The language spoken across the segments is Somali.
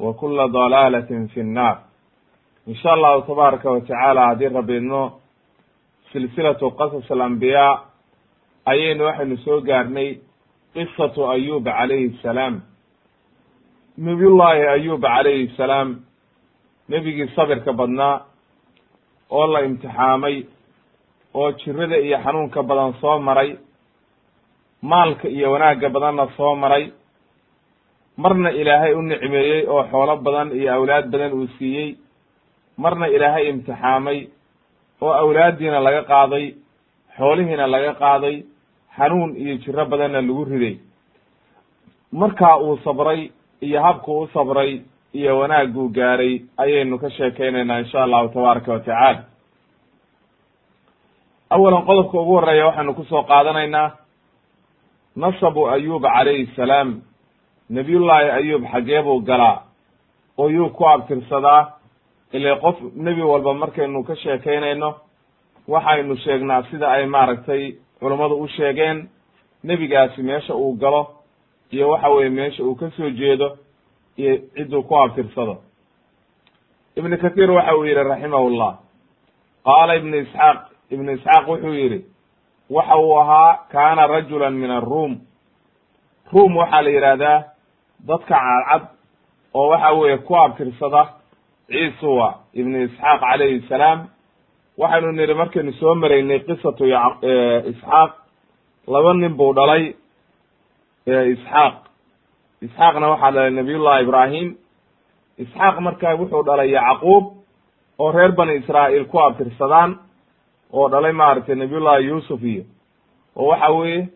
wa kula dalaalatin fi nnaar insha allahu tabaaraka wa tacaala haddii rabbi idno silsilatu qasas alambiyaa ayaynu waxaynu soo gaarnay qisatu ayub calayhi salaam. Nabiyullaahi ayub calayhi salaam nebigii sabirka badnaa oo la imtixaamay oo jirada iyo xanuunka badan soo maray maalka iyo wanaagga badanna soo maray marna ilaahay u nicmeeyey oo xoolo badan iyo awlaad badan uu siiyey. Marna ilaahay imtixaamay oo awlaaddiina laga qaaday xoolihiina laga qaaday xanuun iyo jiro badanna lagu riday. Markaa uu sabray iyo habku u sabray iyo wanaagguu gaaray ayaynu ka sheekeynaynaa insha allahu tabaaraka wa tacaala. Awalan qodobka ugu horreeya waxaynu ku soo qaadanaynaa nasabu ayuba calayhi salaam nebiyullaahi ayub xaggee buu galaa oo yuu ku abtirsadaa ile qof nebi walba markaynu ka sheekaynayno waxaynu sheegnaa sida ay maaragtay culummadu u sheegeen nebigaasi meesha uu galo iyo waxa weye meesha uu ka soo jeedo iyo cidduu ku abtirsado. Ibnu kathiir waxa uu yihi raximahullah. Qaala ibnu isxaaq ibnu isxaaq wuxuu yihi waxa uu ahaa kaana rajulan min aruum ruum waxaa la yidhaahdaa dadka cadcad oo waxa weeye ku abtirsada ciisuwa ibnu isxaaq calayhi salaam. Waxaynu nidhi markaynu soo maraynay qisatu isxaaq. Laba nin buu dhalay isxaaq. Isxaaqna waxaa dhalay nabiyullahi ibraahim. Isxaaq marka wuxuu dhalay yacquub oo reer bani israa'iil ku abtirsadaan oo dhalay maaragtay nabiyullahi yuusuf iyo oo waxa weeye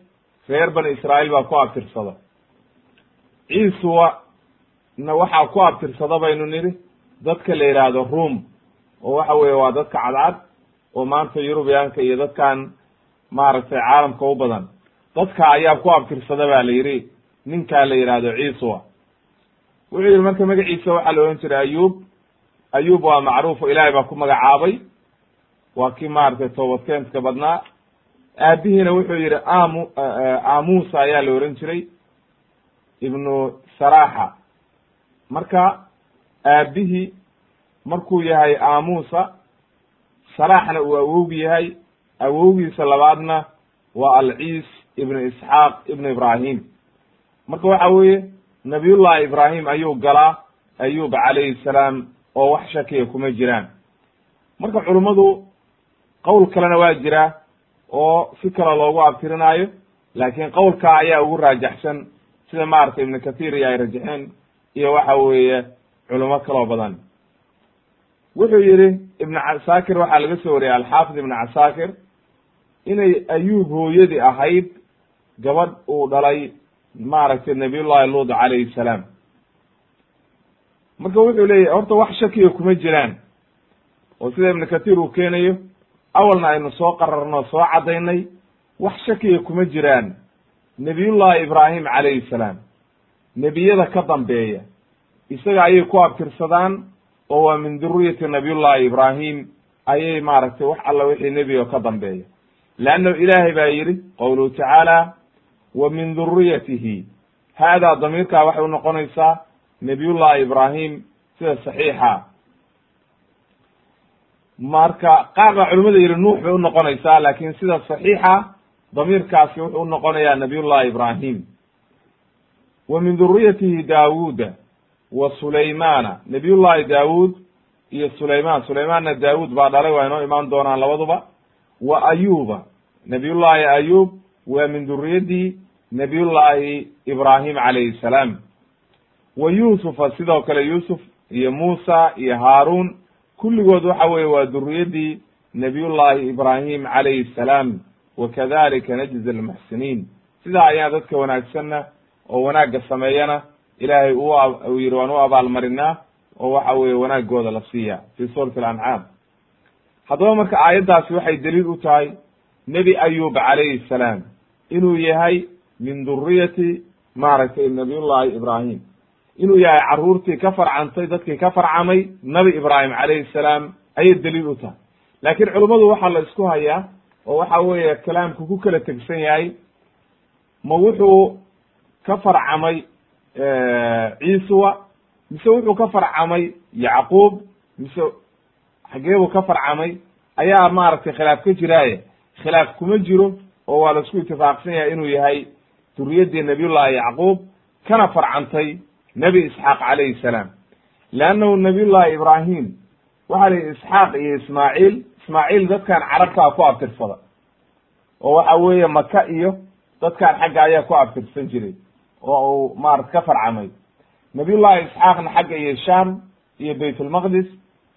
reer bani israa'iil baa ku abtirsada ciisuwa na waxaa ku abtirsada baynu nidhi. Dadka la yidhaahdo room oo waxa weeye waa dadka cadcad oo maanta yurubiyaanka iyo dadkan maaragtay caalamka u badan. Dadka ayaa ku abtirsada ba la yidhi ninkaa la yidhaahdo ciisuwa. Wuxuu yihi marka magaciisa waxaa la ohan jiray ayub ayub waa macruufo ilaahay baa ku magacaabay. Waa kii maaragtay toobadkeenska badnaa. Aabihiina wuxuu yihi amu amusa ayaa la ohan jiray ibnu saraxa marka aabihii markuu yahay amusa saraxna uu awowgi yahay. Awowgiisa labaadna waa alciis ibnu isxaaq ibnu ibrahim marka waxa weeye nabiyullahi ibrahim ayuu galaa ayub calayhi salaam oo wax shakiya kuma jiraan. Marka culummadu qowl kalena waa jiraa oo si kale loogu abtirinaayo laakiin qowlkaa ayaa ugu raajaxsan sida maaragtay ibnu kathir iyo ay rajaxeen iyo waxa weeye culimo kaloo badan. Wuxuu yihi ibnu casaakir waxaa laga soo wariyay alxaafid ibnu casaakir inay ayuub hooyadii ahayd gabadh uu dhalay maaragtay nabiyullahi luud calayhi salaam. Marka wuxuu leeyahy horta wax shakiya kuma jiraan. Oo sida ibnu kathir uu keenayo awalna aynu soo qararno soo caddaynay wax shakiya kuma jiraan nebiyullahi ibraahim calayhi salaam. Nebiyada ka dambeeya. Isaga ayay ku abtirsadaan oo waa min duriyati nabiyullahi ibraahim. Ayay maaragtay wax alla wixii nebi oo ka dambeeya. Leanno ilaahay baa yidhi qowluhu tacaala wa min duriyatihi haadaa damiirkaa waxay unoqonaysaa nabiyullahi ibraahim sida saxiixa. Marka qaar baa culimada yidhi nuux bay unoqonaysaa laakin sida saxiixa damiirkaasi wuxuu unoqonayaa nabiyullahi ibraahim. Wa min duriyatihi daawuuda wa sulaymana nabiyullahi daawuud iyo sulayman sulaymanna daawuud baa dhalay waa inoo imaan doonaan labaduba. Wa ayuba nabiyullahi ayub waa min duriyadii nabiyullahi ibraahim calayhi salaam. Wa yuusufa sidoo kale yuusuf iyo muusa iyo haaruun. Kulligood waxa weye waa duriyadii nabiyullahi ibraahim calayhi salaam wa kadalika najzi almuxsiniin sidaa ayaan dadka wanaagsanna oo wanaagga sameeyana ilaahay uu yidhi waan u abaalmarinaa oo waxa weeye wanaagooda la siiya fi suurati alancaam haddaba marka aayaddaasi waxay daliil u tahay nebi ayub calayhi salaam inuu yahay min duriyati maaragtay nabiyullahi ibraahim inuu yahay carruurtii ka farcantay dadkii ka farcamay nabi ibraahim calayhi salaam ayay daliil u tahay laakiin culummadu waxaa la isku hayaa oo waxa weeye kalaamku ku kala tegsan yahay ma wuxuu ka farcamay ciisuwa mise wuxuu ka farcamay yacquub mise xageebuu ka farcamay ayaa maaragtay khilaaf ka jiraaye. Khilaaf kuma jiro oo waa la isku itifaaqsan yahay inuu yahay duriyadii nabiyullahi yacquub kana farcantay nebi isxaaq calayhi salaam. Leannahu nabiyullahi ibraahim waxaa la yidhi isxaaq iyo ismaaciil ismaaciil dadkan carabtaa ku abtirsada oo waxa weeye maka iyo dadkan xagga ayaa ku abtirsan jiray. Oo uu maarata ka farcamay. Nabiyullahi isxaaqna xagga iyo sham iyo baytulmaqdis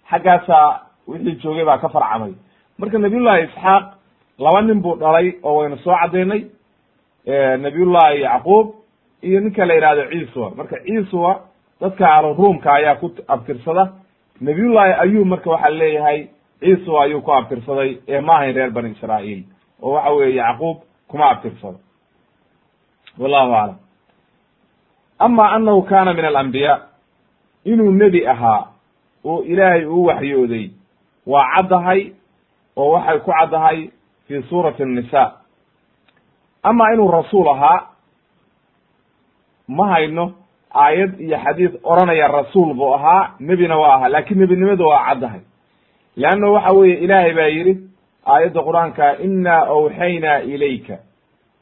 xaggaasaa wixii joogay baa ka farcamay. Marka nabiyullahi isxaaq laba nin buu dhalay oo waynu soo caddaynay nabiyullahi yacquub iyo ninka la yihahdo ciiswa marka ciiswa dadka alo ruumka ayaa ku abtirsada. Nabiyullahi ayub marka waxaa leeyahay ciiswa ayuu ku abtirsaday ee ma ahayn reer bani israa'iil. Oo waxa weeye yacquub kuma abtirsado. Wallahu aclam ama anahu kana min alambiya inuu nebi ahaa oo ilaahay uu waxyooday waa caddahay oo waxay ku caddahay fi suurati الnisa ama inuu rasuul ahaa ma hayno aayad iyo xadiid oranaya rasuul buu ahaa nebina waa ahaa laakiin nebinimada waa caddahay leanna waxa weeye ilaahay baa yidhi aayadda qur'aanka inaa awxaynaa ilayka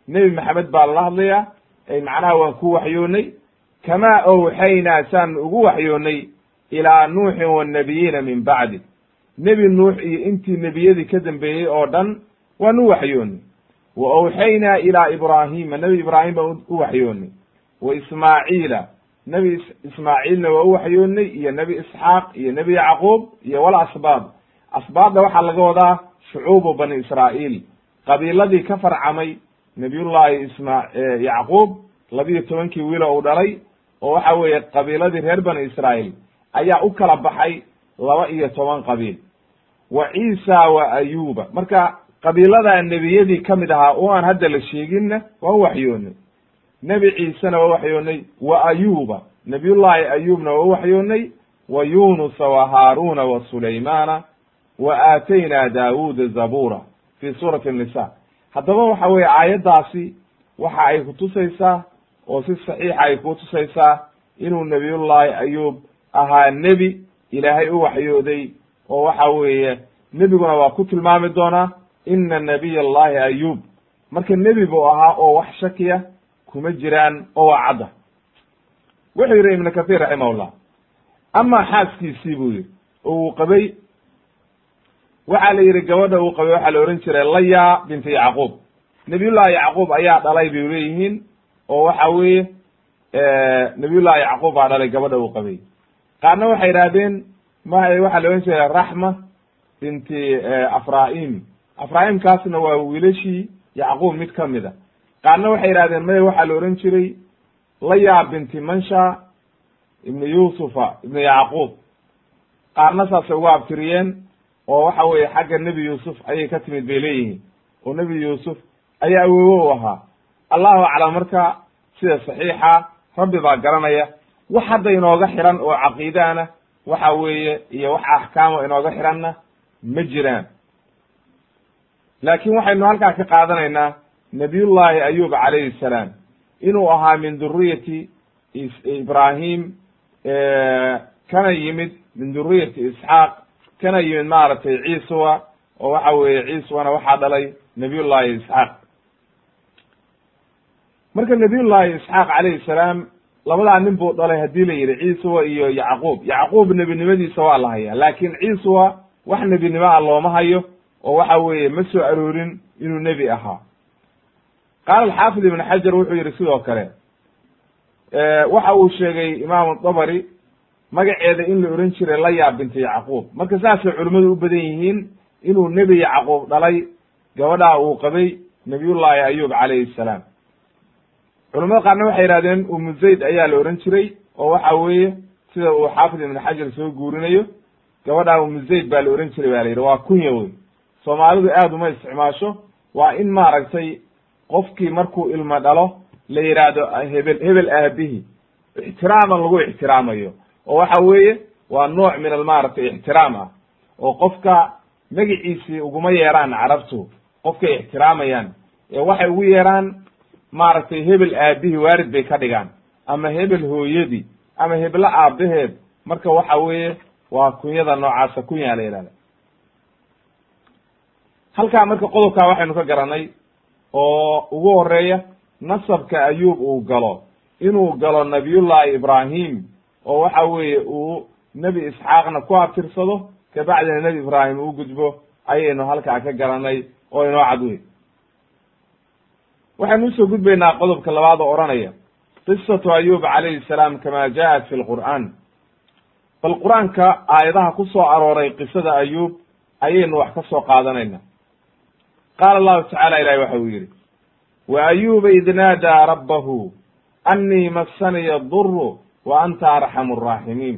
nebi maxamed baa lala hadlayaa ay macnaha waan ku waxyoonay kamaa awxaynaa saan ugu waxyoonay ilaa nuuxin wannabiyiina min bacdi nebi nuux iyo intii nebiyadii ka dambeeyey oo dhan waan u waxyoonay wa awxaynaa ilaa ibraahima nebi ibraahim baan u waxyoonay wa ismaaciila nebi ismaaciilna waa u waxyoonay iyo nebi isxaaq iyo nebi yacquub iyo wal asbaab asbaabda waxaa laga wadaa shucuubu bani israa'iil. Qabiiladii ka farcamay nabiyullahi isma yacquub labiyo tobankii wiilo uu dhalay oo waxa weeye qabiiladii reer bani israa'iil ayaa u kala baxay laba iyo toban qabiil. Wa ciisa wa ayuba marka qabiiladaa nebiyadii ka mid ahaa oo aan hadda la sheeginna waa u waxyoonay. Nebi ciisena waa waxyoonay wa ayuba nabiyullahi ayubna waa u waxyoonay wa yunusa wa haaruna wa sulaymana wa aataynaa daawuda zabura fi suurati الnisa haddaba waxa weeye aayaddaasi waxa ay kutusaysaa oo si saxiixa ay kutusaysaa inuu nabiyullahi ayub ahaa nebi ilaahay u waxyooday oo waxa weeye nebiguna waa ku tilmaami doonaa ina nabiy allahi ayub marka nebi buu ahaa oo wax shakiya kuma jiraan oo waa cadda wuxuu yidhi ibnu kathir raximahullah amaa xaaskiisii buu yidhi oo uu qabay waxaa la yidhi gabadha uu qabay waxaa la ohan jiray laya binti yacquub. Nabiyullahi yacquub ayaa dhalay bay leeyihiin oo waxa weeye nabiyullahi yacquub baa dhalay gabadha uu qabay. Qaarna waxay idhahdeen ma waxaa la ohan jiray raxma binti afraim afraimkaasna waa wiilashii yacquub mid ka mid a. Qaarna waxay idhahdeen maya waxaa la ohan jiray laya binti mansha ibnu yusufa ibnu yacquub. Qaarna saasay uga abtiriyeen oo waxa weeye xagga nebi yuusuf ayay ka timid bay leeyihiin. Oo nebi yuusuf ayaa awoowo u ahaa. Allahu aclam marka sida saxiixa rabbi baa garanaya wax hadda inooga xiran oo caqiidaana waxa weeye iyo wax axkaamo inooga xiranna ma jiraan. Laakiin waxaynu halkaa ka qaadanaynaa nabiyullaahi ayub calayhi salaam inuu ahaa min duriyati ibrahim kana yimid min duriyati isxaaq kana yimid maaragtay ciisuwa oo waxa weeye ciisuwana waxaa dhalay nabiyullahi isxaaq. Marka nabiyullahi isxaaq calayhi salaam labadaa nin buu dhalay haddii la yidhi ciisuwa iyo yacquub. Yacquub nebinimadiisa waa la hayaa laakin ciisuwa wax nebinimo ah looma hayo oo waxa weeye ma soo aroorin inuu nebi ahaa. Qaala alxaafid ibn xajar wuxuu yidhi sidoo kale waxa uu sheegay imaamu dabari magaceeda in la ohan jiray layaa binta yacquub. Marka saasay culimmadu u badan yihiin inuu nebi yacquub dhalay gabadhaa uu qabay nabiyullaahi ayub calayhi salaam. Culamada qaarna waxay yihahdeen umu zayd ayaa la ohan jiray oo waxa weeye sida uu xaafid ibn xajar soo guurinayo gabadhaa umu zayd baa la ohan jiray ba la yidhi waa kunya wey soomaalidu aad uma isticmaasho. Waa in maaragtay qofkii markuu ilmo dhalo la yidhaahdo hebel hebel aabihi. Ixtiraaman lagu ixtiraamayo oo waxa weeye waa nooc min almaaragtay ixtiraam ah oo qofka magiciisii uguma yeeraan carabtu qofkay ixtiraamayaan ee waxay ugu yeeraan maaragtay hebel aabihii waarid bay ka dhigaan ama hebel hooyadii ama heblo aabaheed marka waxa weeye waa kunyada noocaasa kunyaa la yidhahda. Halkaa marka qodobkaa waxaynu ka garanay oo ugu horreeya nasabka ayuub uu galo inuu galo nabiyullahi ibrahim oo waxa weeye uu nebi isxaaqna ku abtirsado kabacdina nebi ibraahim uu gudbo ayaynu halkaa ka garanay oo inoo cad wey waxaynu u soo gudbaynaa qodobka labaad oo odhanaya. Qisatu ayub calayhi salaam kama ja'at fi lqur'aan bal qur'aanka aayadaha ku soo arooray qisada ayub ayaynu wax ka soo qaadanayna. Qaala allahu tacala ilahi waxa uu yidhi wa ayuba id naadaa rabbahu annii massaniya duru wa anta arxamu araaximiin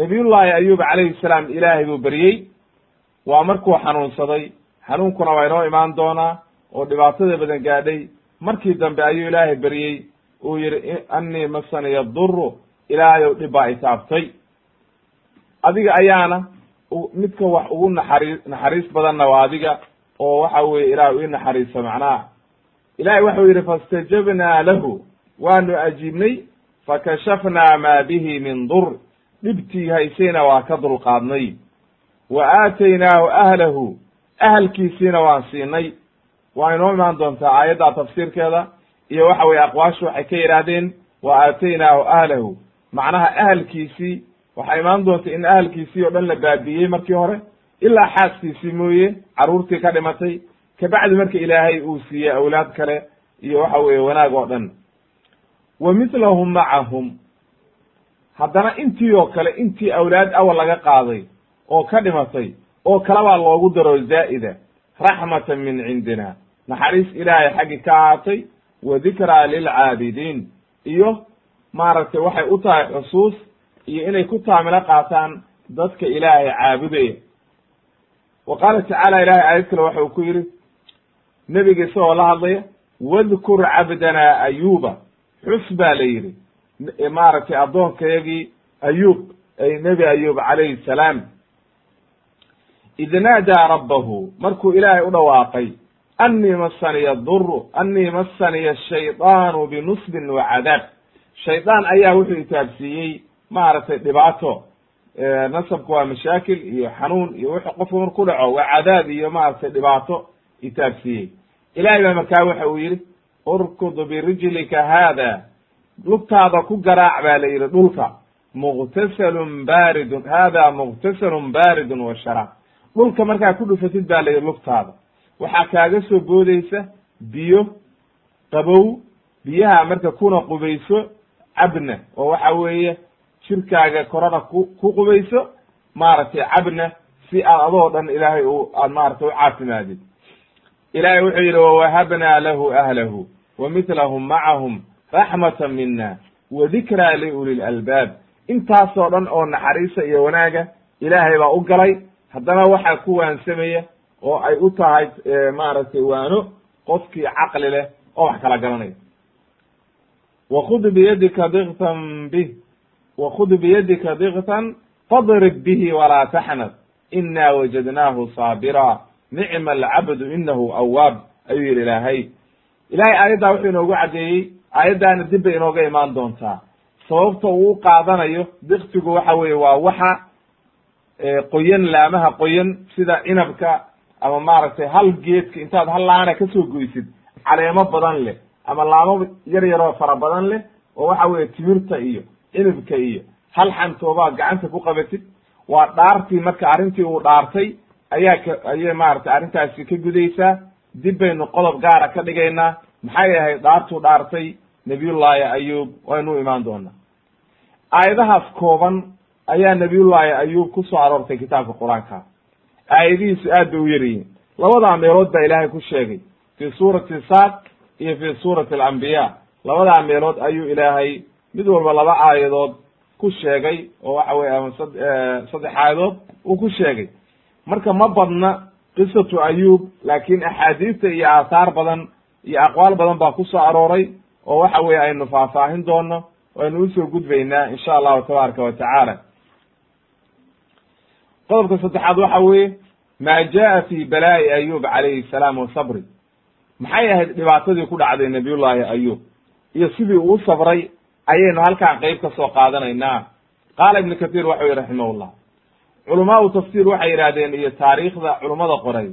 nabiyullaahi ayub calayhi salaam ilaahay buu beryey waa markuu xanuunsaday. Xanuunkuna waa inoo imaan doonaa oo dhibaatada badan gaadhay. Markii dambe ayuu ilaahay beryey uu yidhi annii massaniya duru ilaahayow dhib baa itaabtay adiga ayaana midka wax ugu naxari naxariis badanna waa adiga oo waxa weye ilaah ii naxariiso macnaha. Ilahay waxau yidhi faاstajabnaa lahu. Waanu ajiibnay fakashafnaa maa bihi min dur dhibtii haysayna waa ka dulqaadnay. wa aataynaahu ahlahu ahalkiisiina waan siinay. waa inoo imaan doontaa aayadda tafsiirkeeda. iyo waxa weye aqwaashu waxay ka yidhaahdeen wa aataynaahu ahlahu macnaha ahalkiisii waxaa imaan doonta in ahalkiisii oo dhan la baabi'iyey markii hore ilaa xaaskiisii mooye carruurtii ka dhimatay kabacdi marka ilaahay uu siiyey awlaad kale iyo waxa weeye wanaag oo dhan wa mithlahum macahum haddana intii oo kale intii awlaad awal laga qaaday oo ka dhimatay oo kalebaa loogu daro zaa'ida raxmatan min cindina. Naxariis ilaahay xaggi ka ahaatay wa dikraa lilcaabidiin iyo maaragtay waxay u tahay xusuus iyo inay ku taamilo qaataan dadka ilaahay caabudaya wa qaala tacaala ilahay aayad kale waxa uu ku yidhi nebiga isagoo la hadlaya wadkur cabdanaa ayuba xus baa la yidhi. Maaragtay addoonkayagii ayub ay nebi ayub calayhi salaam. Id naadaa rabbahu markuu ilaahay u dhawaaqay annii masaniya duru annii masaniya shaydaanu binusbin wa cadaab. Shaydaan ayaa wuxuu itaabsiiyey maaragtay dhibaato nasabku waa mashaakil iyo xanuun iyo wuxuu qofka mar ku dhaco waa cadaab iyo maaragtay dhibaato itaabsiiyey. Ilahay baa markaa waxa uu yidhi urkud birijlika haada. Lugtaada ku garaac baa la yidhi dhulka. Muqtasalun baaridun hada muqtasalun baaridun wa sharaab dhulka markaa ku dhufatid baa la yidhi lugtaada. Waxaa kaaga soo boodeysa biyo qabow biyaha marka kuna qubayso cabna oo waxa weeye jirkaaga korana ku ku qubayso maaragtay cabna si aad adoo dhan ilaahay u aad maaragtay u caafimaadid. Ilahay wuxuu yidhi wawahabnaa lahu ahlahu wa mitlahum macahum raxmatan mina wa dikraa liuli lalbaab intaasoo dhan oo naxariisa iyo wanaaga ilaahay baa u galay haddana waxaa ku waansamaya oo ay u tahay maaragtay waano qofkii caqli leh oo wax kala garanaya wakud biyadika diktan bih wakud biyadika diktan fadrib bihi walaa taxnad inaa wajadnaahu saabira nicma alcabdu inahu awaab ayuu yidhi ilaahay ilahay aayaddaa wuxuu inoogu caddeeyey aayaddaana dib bay inooga imaan doontaa. Sababta uu qaadanayo diktigu waxa weeye waa waxa qoyan laamaha qoyan sida cinabka ama maaragtay hal geedka intaad hal laana ka soo goysid caleemo badan leh ama laamo yar yaroo fara badan leh oo waxa weeye timirta iyo cinibka iyo hal xantoobaad gacanta ku qabatid waa dhaartii marka arrintii uu dhaartay ayaa ka ayay maaragtay arrintaasi ka gudaysaa dib baynu qodob gaara ka dhigaynaa. Maxay ahayd dhaartuu dhaartay? Nabiyullaahi ayuub waynu imaan doonaa. Aayadahaas kooban ayaa nabiyullaahi ayuub ku soo aroortay kitaabka qur'aanka. Aayadihiisu aad bay u yaryihiin labadaa meelood baa ilaahay ku sheegay. Fii suurati saad iyo fii suurati alambiya labadaa meelood ayuu ilaahay mid walba laba aayadood ku sheegay oo waxa weye ama saddex aayadood uu ku sheegay. Marka ma badna qisatu ayuub laakiin axaadiista iyo aathaar badan iyo aqwaal badan baa ku soo arooray oo waxa weye aynu faahfaahin doono waynu u soo gudbaynaa insha allahu tabaaraka wa tacaala. Qodobka saddexaad waxa weeye maa jaa fi balaa'i ayub calayhi salaam wa sabri. Maxay ahayd dhibaatadii ku dhacday nabiyullaahi ayub? Iyo sidii uu sabray ayaynu halkaan qeyb ka soo qaadanaynaa. Qaala ibnu kathiir waxau yihi raximahullah culamaau tafsiir waxay yidhahdeen iyo taariikhda culummada qoray.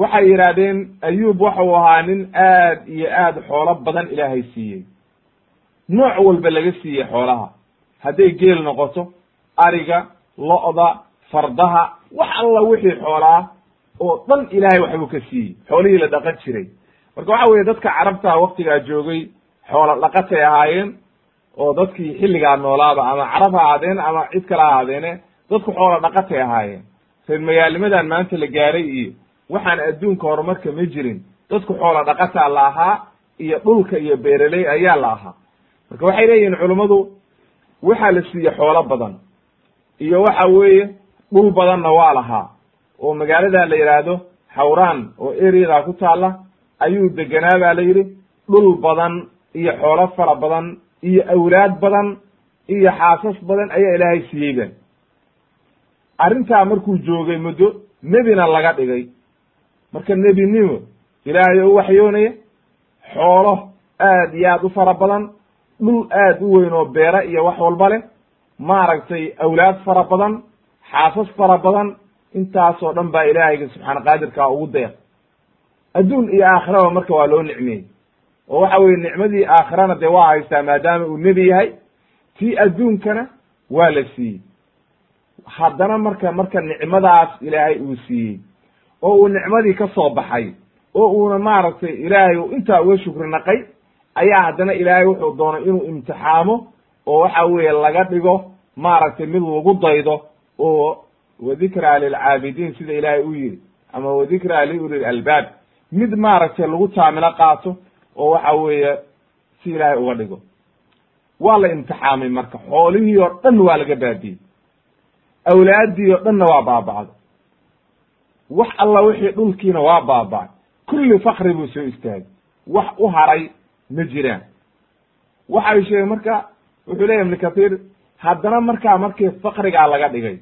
Waxay yidhaahdeen ayub waxau ahaa nin aad iyo aad xoolo badan ilaahay siiyey. Nooc walba laga siiyey xoolaha. Hadday geel noqoto ariga lo'da fardaha wax alla wixii xoolaa oo dhan ilaahay waxbuu ka siiyey. Xoolihii la dhaqan jiray. Marka waxa weeye dadka carabta waktigaa joogay xoola dhaqatay ahaayeen oo dadkii xilligaa noolaaba ama carab ha ahaadeen ama cid kale ha ahaadeene dadku xoola dhaqatay ahaayeen. Reer magaalnimadan maanta la gaaray iyo waxaan adduunka horumarka ma jirin. Dadku xoola dhaqataa la ahaa iyo dhulka iyo beeraley ayaa la ahaa. Marka waxay leeyihiin culummadu waxaa la siiye xoolo badan iyo waxa weeye dhul badanna waa lahaa. Oo magaalada la yidhaahdo xawraan oo ereyadaa ku taalla ayuu degenaa baa la yidhi. Dhul badan iyo xoolo fara badan iyo awlaad badan iyo xaasas badan ayaa ilaahay siiyey ba arrintaa markuu joogay muddo nebina laga dhigay. Marka nebinimo ilaahay u waxyoonaya xoolo aad iyo aad u fara badan dhul aad u weyn oo beera iyo wax walba leh maaragtay awlaad fara badan xaasas fara badan intaasoo dhan baa ilaahayga subxaana qaadirkaa ugu deeq adduun iyo aakhiraba marka waa loo nicmeeyey. Oo waxa weye nicmadii aakhirana dee waa haystaa maadaama uu nebi yahay tii adduunkana waa la siiyey haddana marka marka nicmadaas ilaahay uu siiyey oo uu nicmadii ka soo baxay oo uuna maaragtay ilaahay intaa uga shukri naqay ayaa haddana ilaahay wuxuu doonay inuu imtixaamo oo waxa weeye laga dhigo maaragtay mid lagu daydo oo wadikraa lilcaabidiin sida ilaahay u yidhi ama wadikraa liuli albaab mid maaragtay lagu taamilo qaato oo waxa weeye si ilaahay uga dhigo. Waa la imtixaamay marka xoolihii oo dhan waa laga baabiyey awlaaddii oo dhanna waa baaba'day wax alla wixii dhulkiina waa baaba'ay kulli fakri buu soo istaagay. Wax u haray ma jiraan. Waxay sheegeen marka wuxuu leyahy ibnu kathiir haddana markaa markii fakrigaa laga dhigay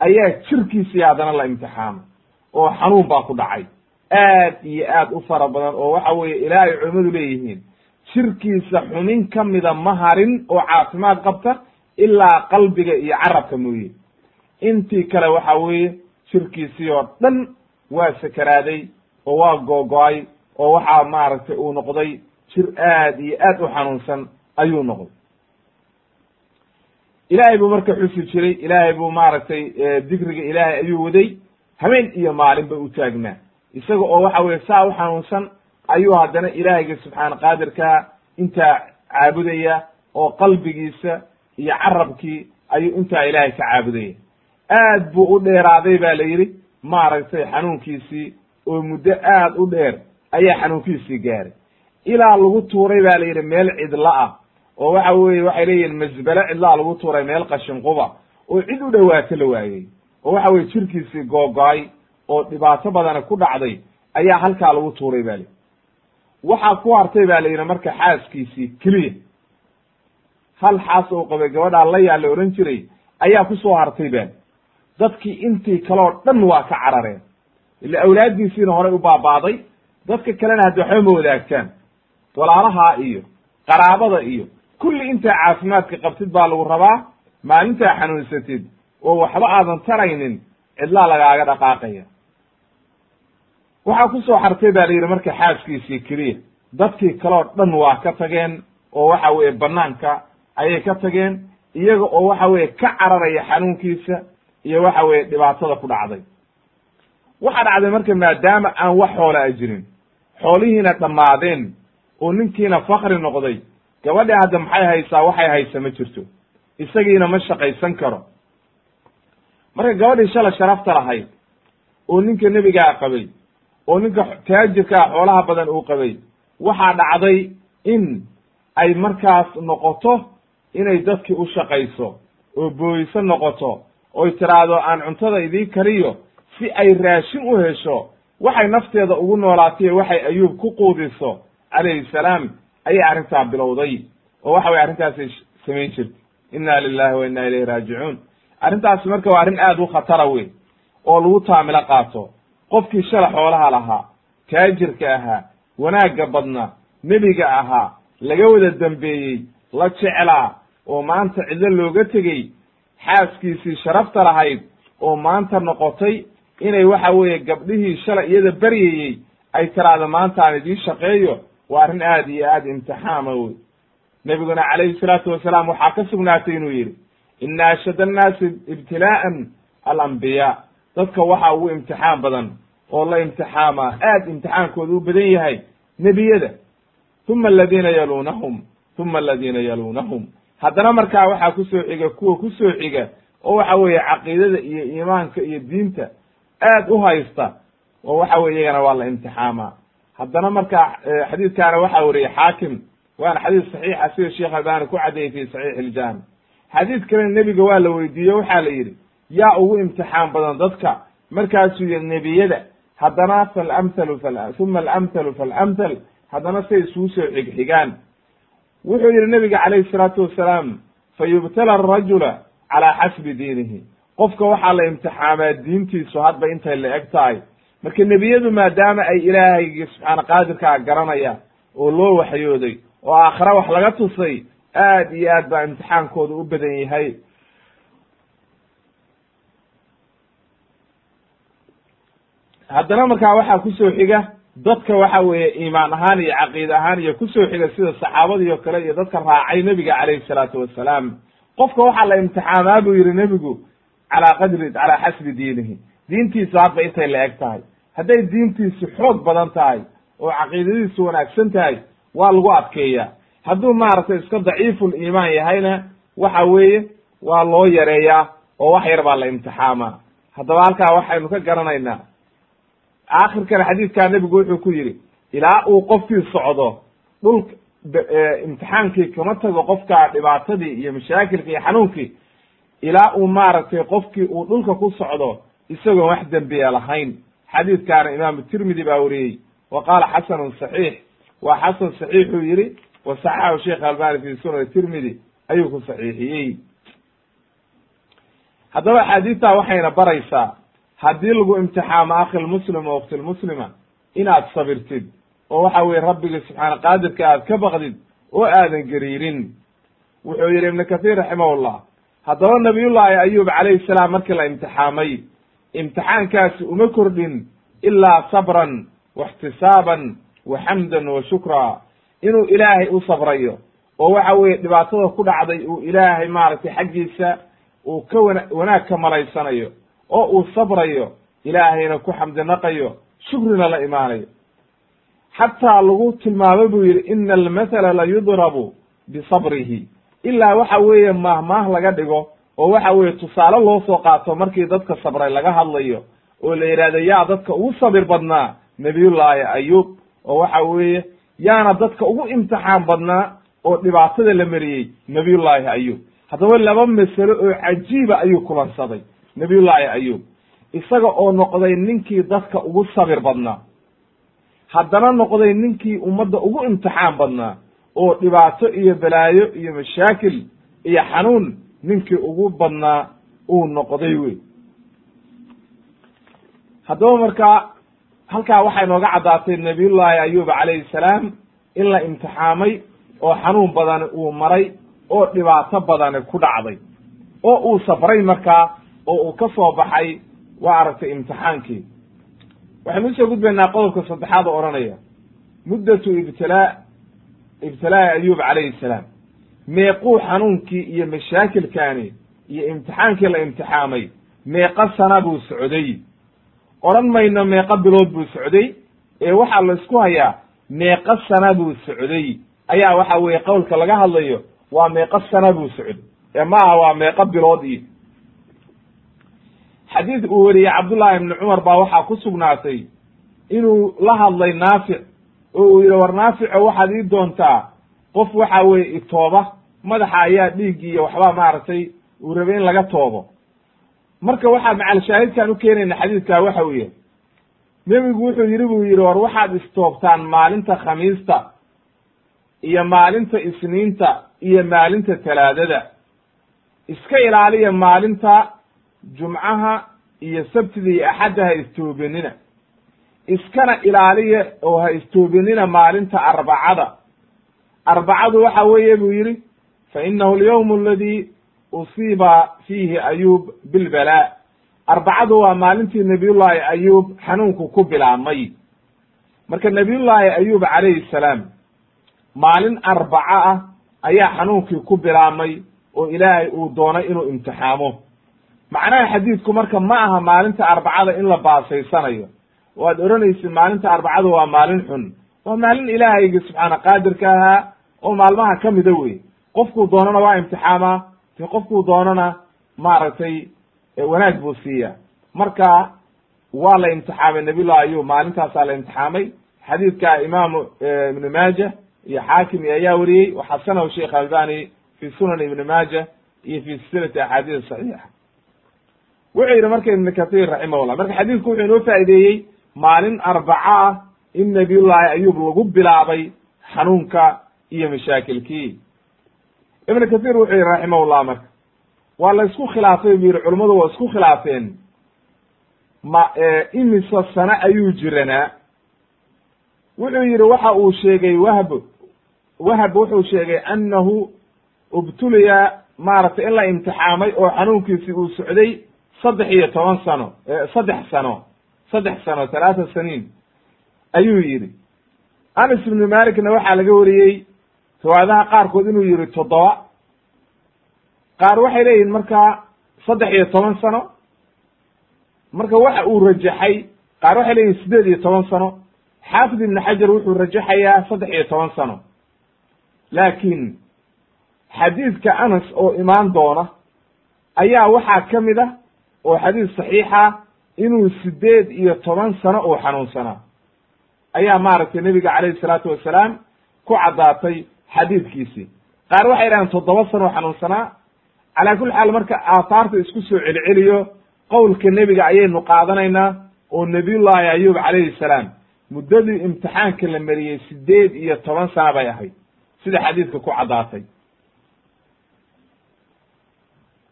ayaa jirkiisii haddana la imtixaamay oo xanuun baa ku dhacay. Aad iyo aad u fara badan oo waxa weeye ilaa ay culimmadu leeyihiin jirkiisa xumin ka mida ma harin oo caafimaad qabta ilaa qalbiga iyo carabka mooye intii kale waxa weeye jirkiisii oo dhan waa sakaraaday oo waa googo-ay oo waxaa maaragtay uu noqday jir aad iyo aad u xanuunsan ayuu noqday. Ilaahay buu marka xusi jiray ilaahay buu maaragtay dikriga ilaahay ayuu waday habeen iyo maalinba u taagnaa. Isaga oo waxa weye saa u xanuunsan ayuu haddana ilaahayga subxaana qaadirkaa intaa caabudaya oo qalbigiisa iyo carabkii ayuu intaa ilaahay ka caabudaya aad buu u dheeraaday ba la yidhi maaragtay xanuunkiisii oo muddo aad u dheer ayaa xanuunkiisii gaaray. Ilaa lagu tuuray ba la yidhi meel cidla ah oo waxa weye waxay leeyihiin masbele cidlaa lagu tuuray meel qashinquba oo cid u dhowaato la waayey. Oo waxa weye jirkiisii googo-ay oo dhibaato badana ku dhacday ayaa halkaa lagu tuuray ba li waxaa ku hartay ba la yidhi marka xaaskiisii keliya. Hal xaas oo qabay gabadhaa layaa la ohan jiray ayaa ku soo hartay ba dadkii intii kaleoo dhan waa ka carareen. Ila awlaaddiisiina horay u baabaaday dadka kalena haddi waxba ma wadaagtaan. Walaalahaa iyo qaraabada iyo kulli intaa caafimaadka qabtid baa lagu rabaa maalintaa xanuunsatid oo waxba aadan taraynin cidlaa lagaaga dhaqaaqaya. Waxaa ku soo xartay baa la yidhi marka xaaskiisii keliya dadkii kaleo dhan waa ka tageen oo waxa weeye banaanka ayay ka tageen iyaga oo waxa weeye ka cararaya xanuunkiisa iyo waxa weeye dhibaatada ku dhacday. Waxaa dhacday marka maadaama aan wax xoola a jirin xoolihiina dhammaadeen oo ninkiina fakri noqday gabadhi hadda maxay haysaa waxay haysa ma jirto. Isagiina ma shaqaysan karo. Marka gabadhii shala sharafta lahayd oo ninka nebigaa qabay oo ninka taajirkaa xoolaha badan uu qabay waxaa dhacday in ay markaas noqoto inay dadkii u shaqayso oo booyso noqoto oy tiraahdo aan cuntada idii kariyo si ay raashin u hesho waxay nafteeda ugu noolaatay waxay ayuub ku quudiso calayhi salaam ayay arrintaa bilowday oo waxa weye arrintaasay samayn jirtay. Inna lilahi wa inna ilayhi raajicuun. Arrintaasi marka waa arrin aad u khatara wey oo lagu taamilo qaato. Qofkii shala xoolaha lahaa taajirka ahaa wanaagga badna nebiga ahaa laga wada dambeeyey la jeclaa oo maanta cidlo looga tegey xaaskiisii sharafta lahayd oo maanta noqotay inay waxa weeye gabdhihii shalay iyada baryayey ay tiraahdo maanta aan idiin shaqeeyo waa arrin aad iyo aad imtixaama wey nebiguna calayhi salaatu wasalaam waxaa ka sugnaatay inuu yidhi ina ashad annaasi ibtilaa'an alambiyaa dadka waxaa ugu imtixaan badan oo la imtixaamaa aad imtixaankooda u badan yahay nebiyada. Uma aladiina yaluunahum uma aladiina yaluunahum haddana markaa waxaa ku soo xiga kuwa ku soo xiga oo waxa weeye caqiidada iyo iimaanka iyo diinta aad u haysta oo waxa weye iyagana waa la imtixaamaa. Haddana markaa xadiidkaana waxaa wariyey xaakim waana xadiis saxiixa sida sheekh albani ku caddeeyey fi saxiix iljaami xadiid kalena nebiga waa la weydiiye waxaa la yidhi yaa ugu imtixaan badan dadka markaasuu yihi nebiyada haddana falamhalu uma alamhalu faalamhal haddana say isugu soo xigxigaan wuxuu yihi nebiga calayhi salaatu wasalaam fayubtala arajula calaa xasbi diinihi. Qofka waxaa la imtixaamaa diintiisu hadba intay la eg tahay. Marka nebiyadu maadaama ay ilaahaygi subxaana qaadirkaa garanaya oo loo waxyooday oo aakhira wax laga tusay aad iyo aad baa imtixaankooda u badan yahay. Haddana markaa waxaa ku soo xiga dadka waxa weeye iimaan ahaan iyo caqiide ahaan iyo ku soo xiga sida saxaabadii o kale iyo dadka raacay nebiga calayhi salaatu wasalaam. Qofka waxaa la imtixaamaa buu yihi nebigu calaa qadri calaa xasbi diinihi. Diintiisu hadba intay la eg tahay. Hadday diintiisu xoog badan tahay oo caqiidadiisu wanaagsan tahay waa lagu adkeeyaa. Hadduu maaragtay iska daciiful iimaan yahayna waxa weeye waa loo yareeyaa oo wax yar baa la imtixaamaa. Haddaba halkaa waxaynu ka garanaynaa aakhirkana xadiidkaa nebigu wuxuu ku yidhi ilaa uu qofkii socdo dhulka imtixaankii kama tago qofka dhibaatadii iyo mashaakilkii iyo xanuunkii ilaa uu maaragtay qofkii uu dhulka ku socdo isagoon wax dembiya lahayn. Xadiidkaana imaamu tirmidi baa wariyey wa qaala xasanun saxiix. Waa xasan saxiixuu yidhi wa saxaxahu sheekh albani fi sunan tirmidi ayuu ku saxiixiyey. Haddaba axaadiistaa waxayna baraysaa haddii lagu imtixaamo akhilmuslim oo uktilmuslima inaad sabirtid oo waxa weye rabbigii subxaana qaadirka aad ka baqdid oo aadan gariirin. Wuxuu yidhi ibnu kathiir raximahullah haddaba nabiyullaahi ayub calayhi salaam markii la imtixaamay imtixaankaasi uma kordhin ilaa sabran waxtisaaban wa xamdan wa shukra inuu ilaahay u sabrayo oo waxa weeye dhibaatada ku dhacday uu ilaahay maaragtay xaggiisa uu ka wana wanaag ka malaysanayo oo uu sabrayo ilaahayna ku xamdinaqayo shukrina la imaanayo. Xataa lagu tilmaamo buu yidhi ina almathala la yudrabu bisabrihi. Ilaa waxa weeye maahmaah laga dhigo oo waxa weeye tusaale loo soo qaato markii dadka sabray laga hadlayo oo la yidhahdo yaa dadka ugu sabir badnaa nabiyullaahi ayub oo waxa weeye yaana dadka ugu imtixaan badnaa oo dhibaatada la mariyey nabiyullaahi ayub haddaba laba masalo oo cajiiba ayuu kulansaday nabiyullaahi ayub isaga oo noqday ninkii dadka ugu sabir badnaa haddana noqday ninkii ummadda ugu imtixaan badnaa oo dhibaato iyo balaayo iyo mashaakil iyo xanuun ninkii ugu badnaa uu noqday wey haddaba marka halkaa waxay nooga caddaatay nabiyullaahi ayub calayhi salaam in la imtixaamay oo xanuun badani uu maray oo dhibaato badani ku dhacday oo uu safray markaa oo uu ka soo baxay waa aragtay imtixaankii. Waxaynu u soo gudbaynaa qodobka saddexaad oo odhanaya. Muddatu ibtilaa ibtilaa'i ayub calayhi salaam. Meequu xanuunkii iyo mashaakilkaani iyo imtixaankii la imtixaamay meeqa sana buu socday. Odhan mayno meeqa bilood buu socday ee waxaa la isku hayaa meeqa sana buu socday. Ayaa waxa weeye qowlka laga hadlayo waa meeqa sana buu socday. Ee ma aha waa meeqa bilood iyo xadiid uu weriyey cabdullaahi ibni cumar baa waxaa ku sugnaatay inuu la hadlay naafic oo uu yidhi war naafico waxaad ii doontaa qof waxa weeye itooba madaxa ayaa dhiig iyo waxba maaragtay uu rabay in laga toobo. Marka waxaa macalshaahidkaan u keenayna xadiidkaa waxa uu yahay nebigu wuxuu yidhi buu yidhi war waxaad istoobtaan maalinta khamiista iyo maalinta isniinta iyo maalinta talaadada. Iska ilaaliya maalinta jumcaha iyo sabtida iyo axadda ha istoobinina iskana ilaaliya oo ha istoobinina maalinta arbacada. Arbacadu waxa weeye buu yidhi fa inahu alyawm aladi usiiba fiihi ayub bilbalaa arbacadu waa maalintii nabiyullaahi ayub xanuunku ku bilaabmay. Marka nabiyullaahi ayub calayhi salaam maalin arbaco ah ayaa xanuunkii ku bilaabmay oo ilaahay uu doonay inuu imtixaamo macnaha xadiidku marka ma aha maalinta arbacada in la baasaysanayo. Oo aad odhanaysid maalinta arbacada waa maalin xun. Waa maalin ilaahaygi subxaana qaadirka ahaa oo maalmaha ka mida wey qofkuu doonana waa imtixaamaa de qofkuu doonana maaragtay wanaag buu siiya. Marka waa la imtixaamay nabiyullah ayub maalintaasaa la imtixaamay. Xadiidka imaamu ibnu maaja iyo xaakim ayaa wariyey. Waxasanahu sheikh albani fi sunan ibni maaja iyo fi silsilati axaadiis saxiixa wuxuu yidhi marka ibn kathir raximahullah marka xadiidku wuxuu inoo faa'ideeyey maalin arbaco ah in nabiyullaahi ayub lagu bilaabay xanuunka iyo mashaakilkii ibn kathir wuxuu yihi raximahullah marka waa la isku khilaafay buu yihi culummadu waa isku khilaafeen ma imisa sane ayuu jiranaa wuxuu yidhi waxa uu sheegay wahb wahab wuxuu sheegay annahu ubtuliya maaragtay in la imtixaamay oo xanuunkiisi uu socday saddex iyo toban sano saddex sano saddex sano talaata saniin ayuu yidhi. Anas ibnu malikna waxaa laga wariyey riwaayadaha qaarkood inuu yihi toddoba. Qaar waxay leeyihiin markaa saddex iyo toban sano marka waxa uu rajaxay qaar waxay leeyihiin siddeed iyo toban sano. Xaafid ibn xajar wuxuu rajaxayaa saddex iyo toban sano. Laakiin xadiidka anas oo imaan doona ayaa waxaa ka mid ah oo xadiis saxiixa inuu siddeed iyo toban sano uu xanuunsanaa. Ayaa maaragtay nebiga calayhi salaatu wasalaam ku caddaatay xadiidkiisii. Qaar waxay dhahaan toddoba sano oo xanuunsanaa. Calaa kulli xaal marka aathaarta isku soo celceliyo qowlka nebiga ayaynu qaadanaynaa oo nebiyullaahi ayub calayhi salaam muddadii imtixaanka la mariyey siddeed iyo toban sana bay ahayd. Sida xadiidka ku caddaatay.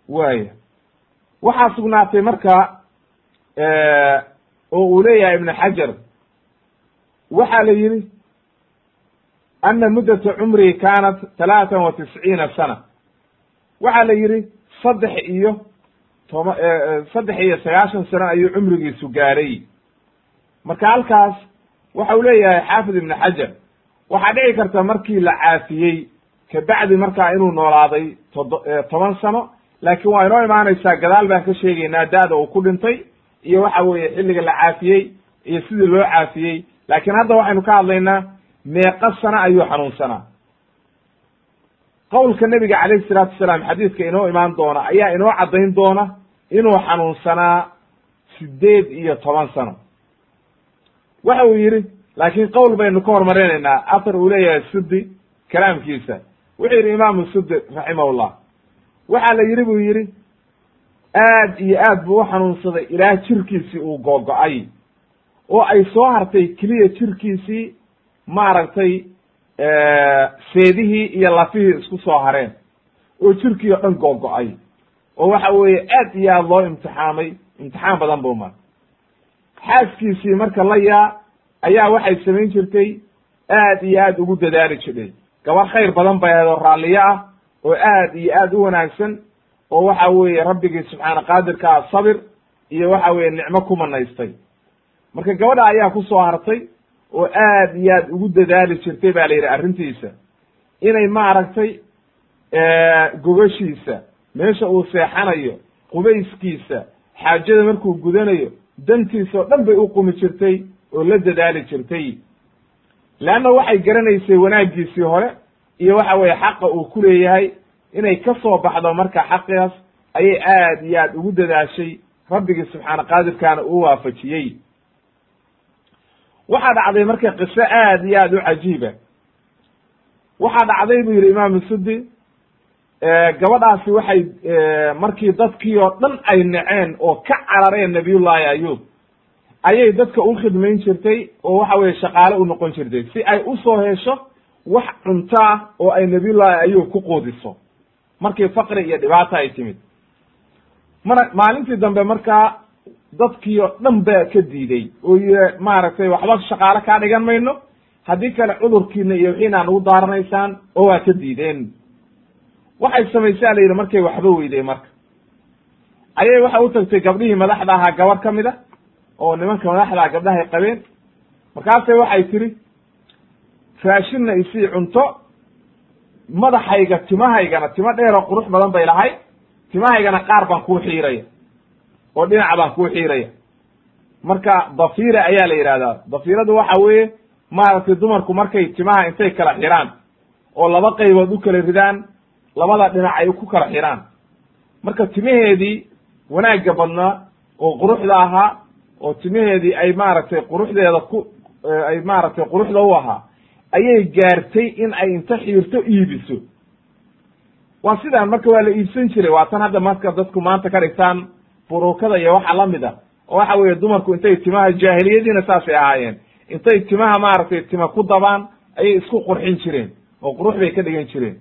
Waaya waxaa sugnaatay marka oo uu leeyahay ibnu xajar waxaa la yidhi ana muddata cumrihi kaanat talaatan wa tisciina sana. Waxaa la yidhi saddex iyo toba saddex iyo sagaashan sano ayuu cumrigiisu gaaray. Marka halkaas waxa uu leeyahay xaafid ibnu xajar waxaa dhici karta markii la caafiyey kabacdi markaa inuu noolaaday todo toban sano laakiin waa inoo imaanaysaa gadaal baan ka sheegaynaa da-da uu ku dhintay iyo waxa weeye xilliga la caafiyey iyo sidii loo caafiyey. Laakiin hadda waxaynu ka hadlaynaa meeqa sano ayuu xanuunsanaa. Qowlka nebiga calayhi salaatu wasalaam xadiidka inoo imaan doona ayaa inoo caddayn doona inuu xanuunsanaa siddeed iyo toban sano. Waxa uu yidhi laakiin qowl baynu ka hormarinaynaa athar uu leeyahay sudi kalaamkiisa. Wuxuu yidhi imaamu sudi raximahullah waxaa la yidhi buu yidhi aad iyo aad buu u xanuunsaday. Ilaa jirkiisii uu googo-ay oo ay soo hartay keliya jirkiisii maaragtay seedihii iyo lafihii isku soo hareen. Oo jirkii oo dhan googo-ay oo waxa weeye aad iyo aad loo imtixaamay. Imtixaan badan buu mar xaaskiisii marka la yaa ayaa waxay samayn jirtay. Aad iyo aad ugu dadaali jirtay. Gabar khayr badan bay ahayd oo raalliyo ah oo aad iyo aad u wanaagsan oo waxa weeye rabbigii subxaana qaadirka ah sabir iyo waxa weeye nicmo ku manaystay. Marka gabadha ayaa ku soo hartay oo aad iyo aad ugu dadaali jirtay ba la yidhi arrintiisa. Inay maaragtay gogashiisa meesha uu seexanayo qubayskiisa xaajada markuu gudanayo dantiisa oo dhan bay u qumi jirtay oo la dadaali jirtay. Leanna waxay garanaysay wanaaggiisii hore iyo waxa weeye xaqa uu ku leeyahay inay ka soo baxdo marka xaqigaas ayay aad iyo aad ugu dadaashay rabbigii subxaana qaadirkaana uu waafajiyey. Waxaa dhacday marka qiso aad iyo aad u cajiiba. Waxaa dhacday buu yidhi imaamu sudi gabadhaasi waxay markii dadkii oo dhan ay naceen oo ka carareen nabiyullaahi ayuub ayay dadka u khidmayn jirtay oo waxa weye shaqaale u noqon jirtay. Si ay u soo hesho wax cunto ah oo ay nabiyullaahi ayuub ku quudiso. Markii faqri iyo dhibaata ay timid. Mar maalintii dambe markaa dadkii oo dhan baa ka diiday. Oo y maaragtay waxba shaqaale kaa dhigan mayno. Haddii kale cudurkiina iyo wixiina nagu daaranaysaan oo waa ka diideen. Waxay samaysaa la yidhi markay waxba weyday marka. Ayay waxay u tagtay gabdhihii madaxda ahaa gabar ka mid a oo nimanka madaxdaa gabdhahay qabeen. Markaasay waxay tiri raashinna isii cunto madaxayga timahaygana timo dheeroo qurux badan bay lahay timahaygana qaar baan kuu xiiraya oo dhinac baan kuu xiiraya. Marka dafiira ayaa la yidhahdaa dafiiradu waxa weeye maaragtay dumarku markay timaha intay kala xiraan oo laba qaybood u kala ridaan labada dhinac ay ku kala xiraan. Marka timaheedii wanaagga badnaa oo quruxda ahaa oo timaheedii ay maaragtay quruxdeeda ku ay maaragtay quruxda u ahaa ayay gaartay in ay inta xiirto iibiso. Waa sidaan marka waa la iibsan jiray waa tan hadda marka dadku maanta ka dhigtaan burukada iyo waxa la mid a oo waxa weeye dumarku intay timaha jaahiliyadiina saasay ahaayeen. Intay timaha maaragtay tima ku dabaan ayay isku qurxin jireen oo qurux bay ka dhigan jireen.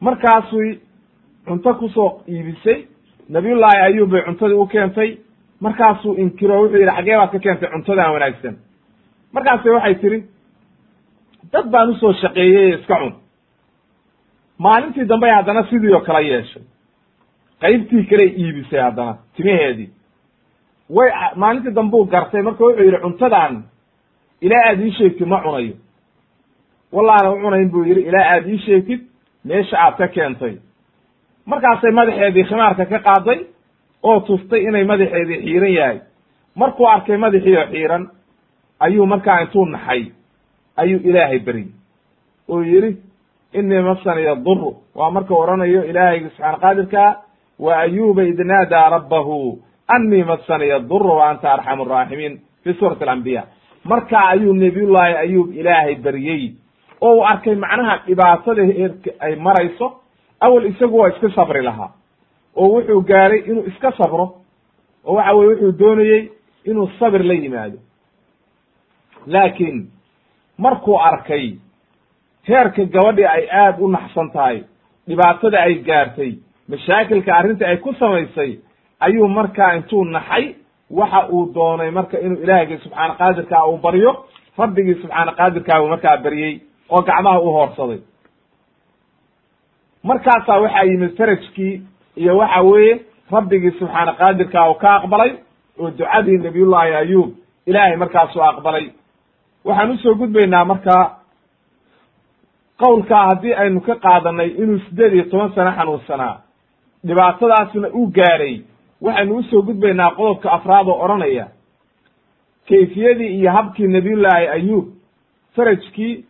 Markaasuy cunto ku soo iibisay nabiyullaahi ayuub bay cuntadii u keentay. Markaasuu inkiro wuxuu yidhi xaggee baad ka keentay cuntadan wanaagsan. Markaase waxay tiri dad baan u soo shaqeeyey iska cun. Maalintii dambe haddana sidii oo kale yeeshay. Qaybtii kaley iibisay haddana timaheedii. Way maalintii dambe u gartay marka wuxuu yidhi cuntadan ilaa aad ii sheegtid ma cunayo. Wallaana u cunayn buu yidhi ilaa aad ii sheegtid meesha aad ka keentay. Markaasay madaxeedii khimaarka ka qaaday oo tustay inay madaxeedii xiiran yahay. Markuu arkay madaxii oo xiiran ayuu markaa intuu naxay ayuu ilaahay beryey oo yidhi inii masaniya duru waa markuu odhanayo ilaahayga subxaana qaadirkaa wa ayuba id naadaa rabbahu annii masaniya duru wa anta arxamu araaximiin fi suurati alambiya markaa ayuu nabiyullaahi ayuub ilaahay beryey oo uu arkay macnaha dhibaatada heerka ay marayso awel isagu waa iska sabri lahaa. Oo wuxuu gaaray inuu iska sabro oo waxa weye wuxuu doonayey inuu sabir la yimaado. Laakiin markuu arkay heerka gabadhii ay aad u naxsan tahay dhibaatada ay gaartay mashaakilka arrinta ay ku samaysay ayuu markaa intuu naxay waxa uu doonay marka inuu ilaahgii subxaana qaadirkaa uu baryo rabbigii subxaana qaadirkaa uu markaa baryey oo gacmaha u hoorsaday. Markaasaa waxaa yimid farajkii iyo waxa weeye rabbigii subxaana qaadirkaa uu ka aqbalay oo ducadii nabiyullaahi ayuub ilaahay markaasuu aqbalay waxaan u soo gudbaynaa markaa qowlkaa haddii aynu ka qaadanay inuu siddeed iyo toban sano xanuunsanaa dhibaatadaasna u gaaray. Waxaynu u soo gudbaynaa qodobka afraad oo odhanaya kayfiyadii iyo habkii nabiyullaahi ayuub farajkii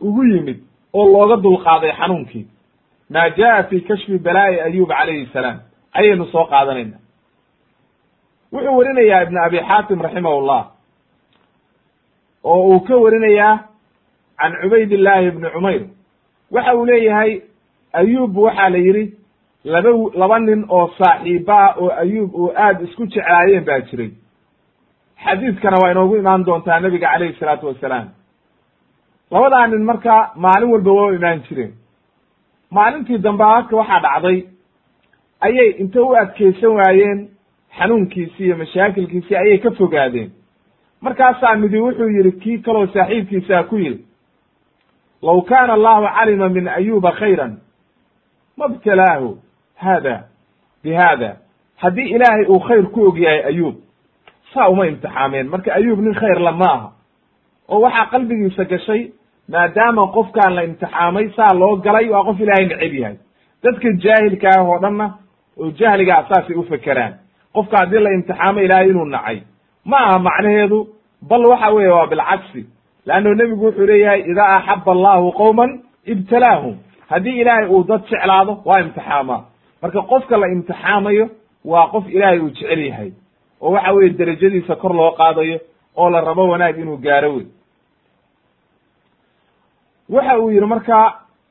ugu yimid oo looga dulqaaday xanuunkii. Maa jaa fi kashfi balaa'i ayub calayhi salaam ayaynu soo qaadanayna wuxuu werinayaa ibnu abi xaatim raximahullah oo uu ka warinayaa can cubayd illaahi ibni cumayr. Waxa uu leeyahay ayuub waxaa la yidhi laba laba nin oo saaxiiba ah oo ayuub uu aad isku jeclaayeen baa jiray. Xadiiskana waa inoogu imaan doontaa nebiga calayhi salaatu wassalaam labadaa nin marka maalin walba waa imaan jireen. Maalintii dambe marka waxaa dhacday ayay inta u adkeysan waayeen xanuunkiisii iyo mashaakilkiisii ayay ka fogaadeen markaasaa midi wuxuu yidhi kii kaloo saaxiibkiisaa ku yidhi low kaana allahu calima min ayuba khayran ma btalaahu haada bi haada. Haddii ilaahay uu khayr ku og yahay ayuub saa uma imtixaameen. Marka ayuub nin khayr la ma oo waxaa qalbigiisa gashay maadaama qofkaan la imtixaamay saa loo galay waa qof ilaahay neceb yahay. Dadka jaahilka ah oo dhanna oo jahligaa saasay u fekeraan. Qofka haddii la imtixaamo ilaahay inuu nacay ma aha macnaheedu bal waxa weeye waa bilcagsi leanno nebigu wuxuu leeyahay idaa axaba allahu qowman ibtalaahum. Haddii ilaahay uu dad jeclaado waa imtixaamaa marka qofka la imtixaamayo waa qof ilaahay uu jecel yahay oo waxa weeye derajadiisa kor loo qaadayo oo la rabo wanaag inuu gaaro wey waxa uu yidhi marka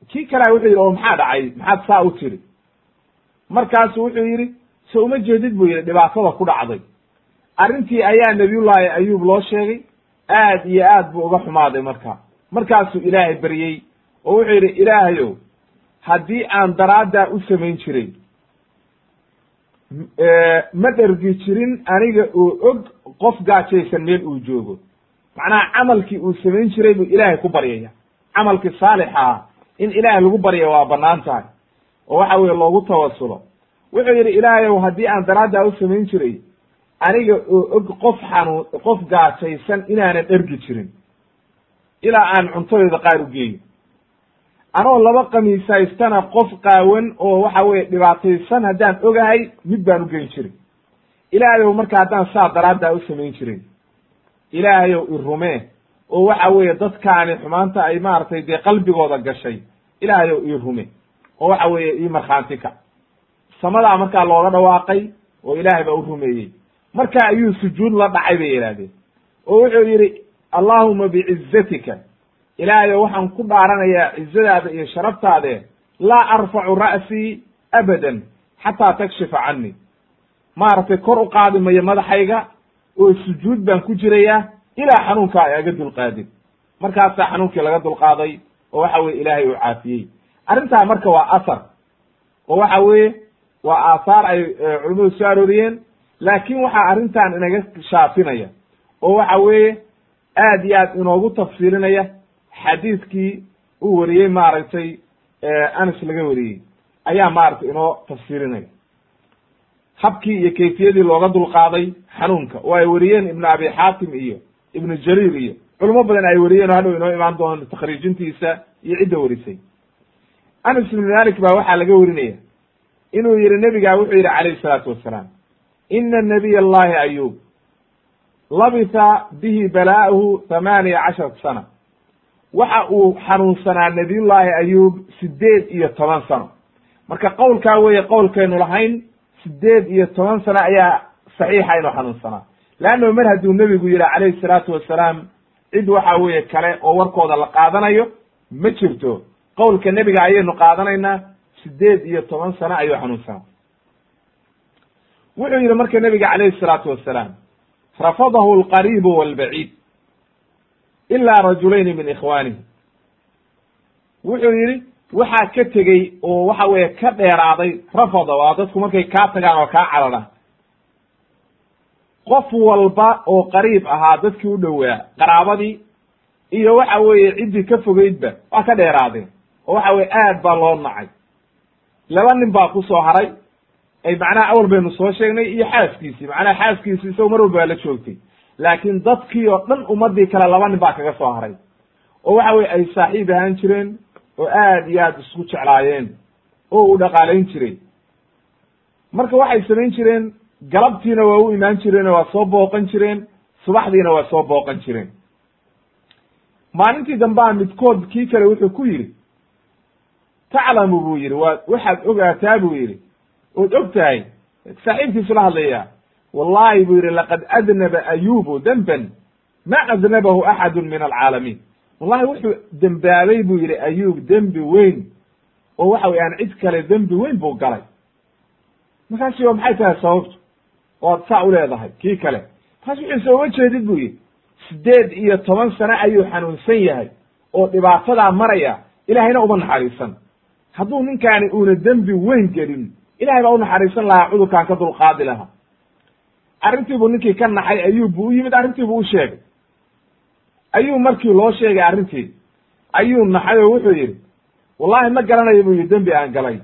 kii kalea wuxuu yidhi oo maxaa dhacay? Maxaad saa u tiri markaasu wuxuu yidhi so uma jeedid? buu yidhi dhibaatada ku dhacday arrintii ayaa nabiyullaahi ayuub loo sheegay aad iyo aad buu uga xumaaday marka. Markaasuu ilaahay baryey oo wuxuu yidhi ilaahayow haddii aan daraaddaa u samayn jiray ma dhergi jirin aniga oo og qof gaajaysan meel uu joogo. Macnaha camalkii uu samayn jiray buu ilaahay ku baryaya. Camalkii saalixa ah in ilaahay lagu barya waa bannaan tahay. Oo waxa weye loogu tawasulo. Wuxuu yidhi ilaahayow haddii aan daraaddaa u samayn jiray aniga oo og qof xanuun qof gaajaysan inaanan dhergi jirin ilaa aan cuntadooda qaar u geeyo. Anoo laba kamiis haystana qof qaawan oo waxa weye dhibaataysan haddaan ogahay mid baan u geyn jiray ilaahayow marka haddaan saa daraaddaa u samayn jirin. Ilaahayow i rumee oo waxa weeye dadkaani xumaanta ay maaragtay dee qalbigooda gashay. Ilaahayow ii rume oo waxa weeye ii markhaanti ka. Samadaa markaa looga dhawaaqay oo ilaahay baa u rumeeyey marka ayuu sujuud la dhacay bay yidhahdeen oo wuxuu yidhi allaahuma bicizatika ilaahayo waxaan ku dhaaranayaa cizadaada iyo sharaftaade laa arfacu ra'sii abadan xataa takshifa canii maaragtay kor u qaadi mayo madaxayga oo sujuud baan ku jirayaa ilaa xanuunkaa ay aga dulqaadin. Markaasaa xanuunkii laga dulqaaday oo waxa weye ilaahay uu caafiyey. Arrintaa marka waa asar. Oo waxa weeye waa aahaar ay culimmadu soo arooriyeen laakin waxaa arrintan inaga shaafinaya oo waxa weeye aad iyo aad inoogu tafsiilinaya xadiidkii uu wariyey maaragtay anas laga wariyey. Ayaa maaragtay inoo tafsiilinaya habkii iyo kayfiyadii looga dulqaaday xanuunka oo ay wariyeen ibnu abi xaatim iyo ibnu jariir iyo culimo badan ay wariyeen oo hadhow inoo imaan doono takhriijintiisa iyo cidda warisay. Anas ibnu malik baa waxaa laga warinaya inuu yihi nebigaa wuxuu yidhi calayhi salaatu wassalaam ina nabiy allahi ayub labisa bihi balaa'uhu thamaaniya casharata sana. Waxa uu xanuunsanaa nabiyullaahi ayub sideed iyo toban sano. Marka qowlkaa weeye qowlkaynu lahayn sideed iyo toban sano ayaa saxiixa inuu xanuunsanaa. Leanno mar hadduu nebigu yihi calayhi salaatu wassalaam cid waxa weeye kale oo warkooda la qaadanayo ma jirto. Qowlka nebiga ayaynu qaadanaynaa sideed iyo toban sano ayuu xanuunsanaa wuxuu yihi marka nebiga calayhi salaatu wassalaam rafadahu alqariibu walbaciid ilaa rajulayni min ikhwaanihi. Wuxuu yidhi waxaa ka tegey oo waxa weeye ka dheeraaday rafada waa dadku markay kaa tagaan oo kaa cararaan qof walba oo qariib ahaa dadkii u dhowaa qaraabadii iyo waxa weeye ciddii ka fogeydba waa ka dheeraadeen oo waxa weye aad baa loo nacay. Laba nin baa ku soo haray ay macnaha awal baynu soo sheegnay iyo xaaskiisii. Macnaha xaaskiisi isago mar walba waa la joogtay. Laakiin dadkii oo dhan ummadii kale laba nin baa kaga soo haray. Oo waxa weye ay saaxiib ahaan jireen oo aad iyo aad isku jeclaayeen oo uu dhaqaalayn jiray. Marka waxay samayn jireen galabtiina waa u imaan jireen oo waa soo booqan jireen subaxdiina waa soo booqan jireen. Maalintii dambaa midkood kii kale wuxuu ku yidhi taclamu buu yidhi. Waa waxaad ogaataa buu yidhi ood og tahay saaxiibkiisu la hadlaya wallahi buu yidhi laqad adnaba ayubu denban ma adnabahu axadu min alcaalamiin. Wallahi wuxuu dembaabay buu yidhi ayub dembi weyn oo waxa wey cid kale dembi weyn buu galay. Markaasi waa maxay tahay sababtu? Oad saa u leedahay kii kale. Markaas wuxuu sooma jeedid buu yidhi sideed iyo toban sano ayuu xanuunsan yahay oo dhibaatadaa maraya ilahayna uma naxariisan. Hadduu ninkaani uuna dembi weyn gelin ilahay baa u naxariisan lahaa cudurkaan ka dulqaadi lahaa. Arrintiibuu ninkii ka naxay ayuub buu u yimid arrintiibuu u sheegay. Ayuu markii loo sheegay arrintii ayuu naxay oo wuxuu yidhi wallahi ma garanayo buu yidhi dembi aan galay.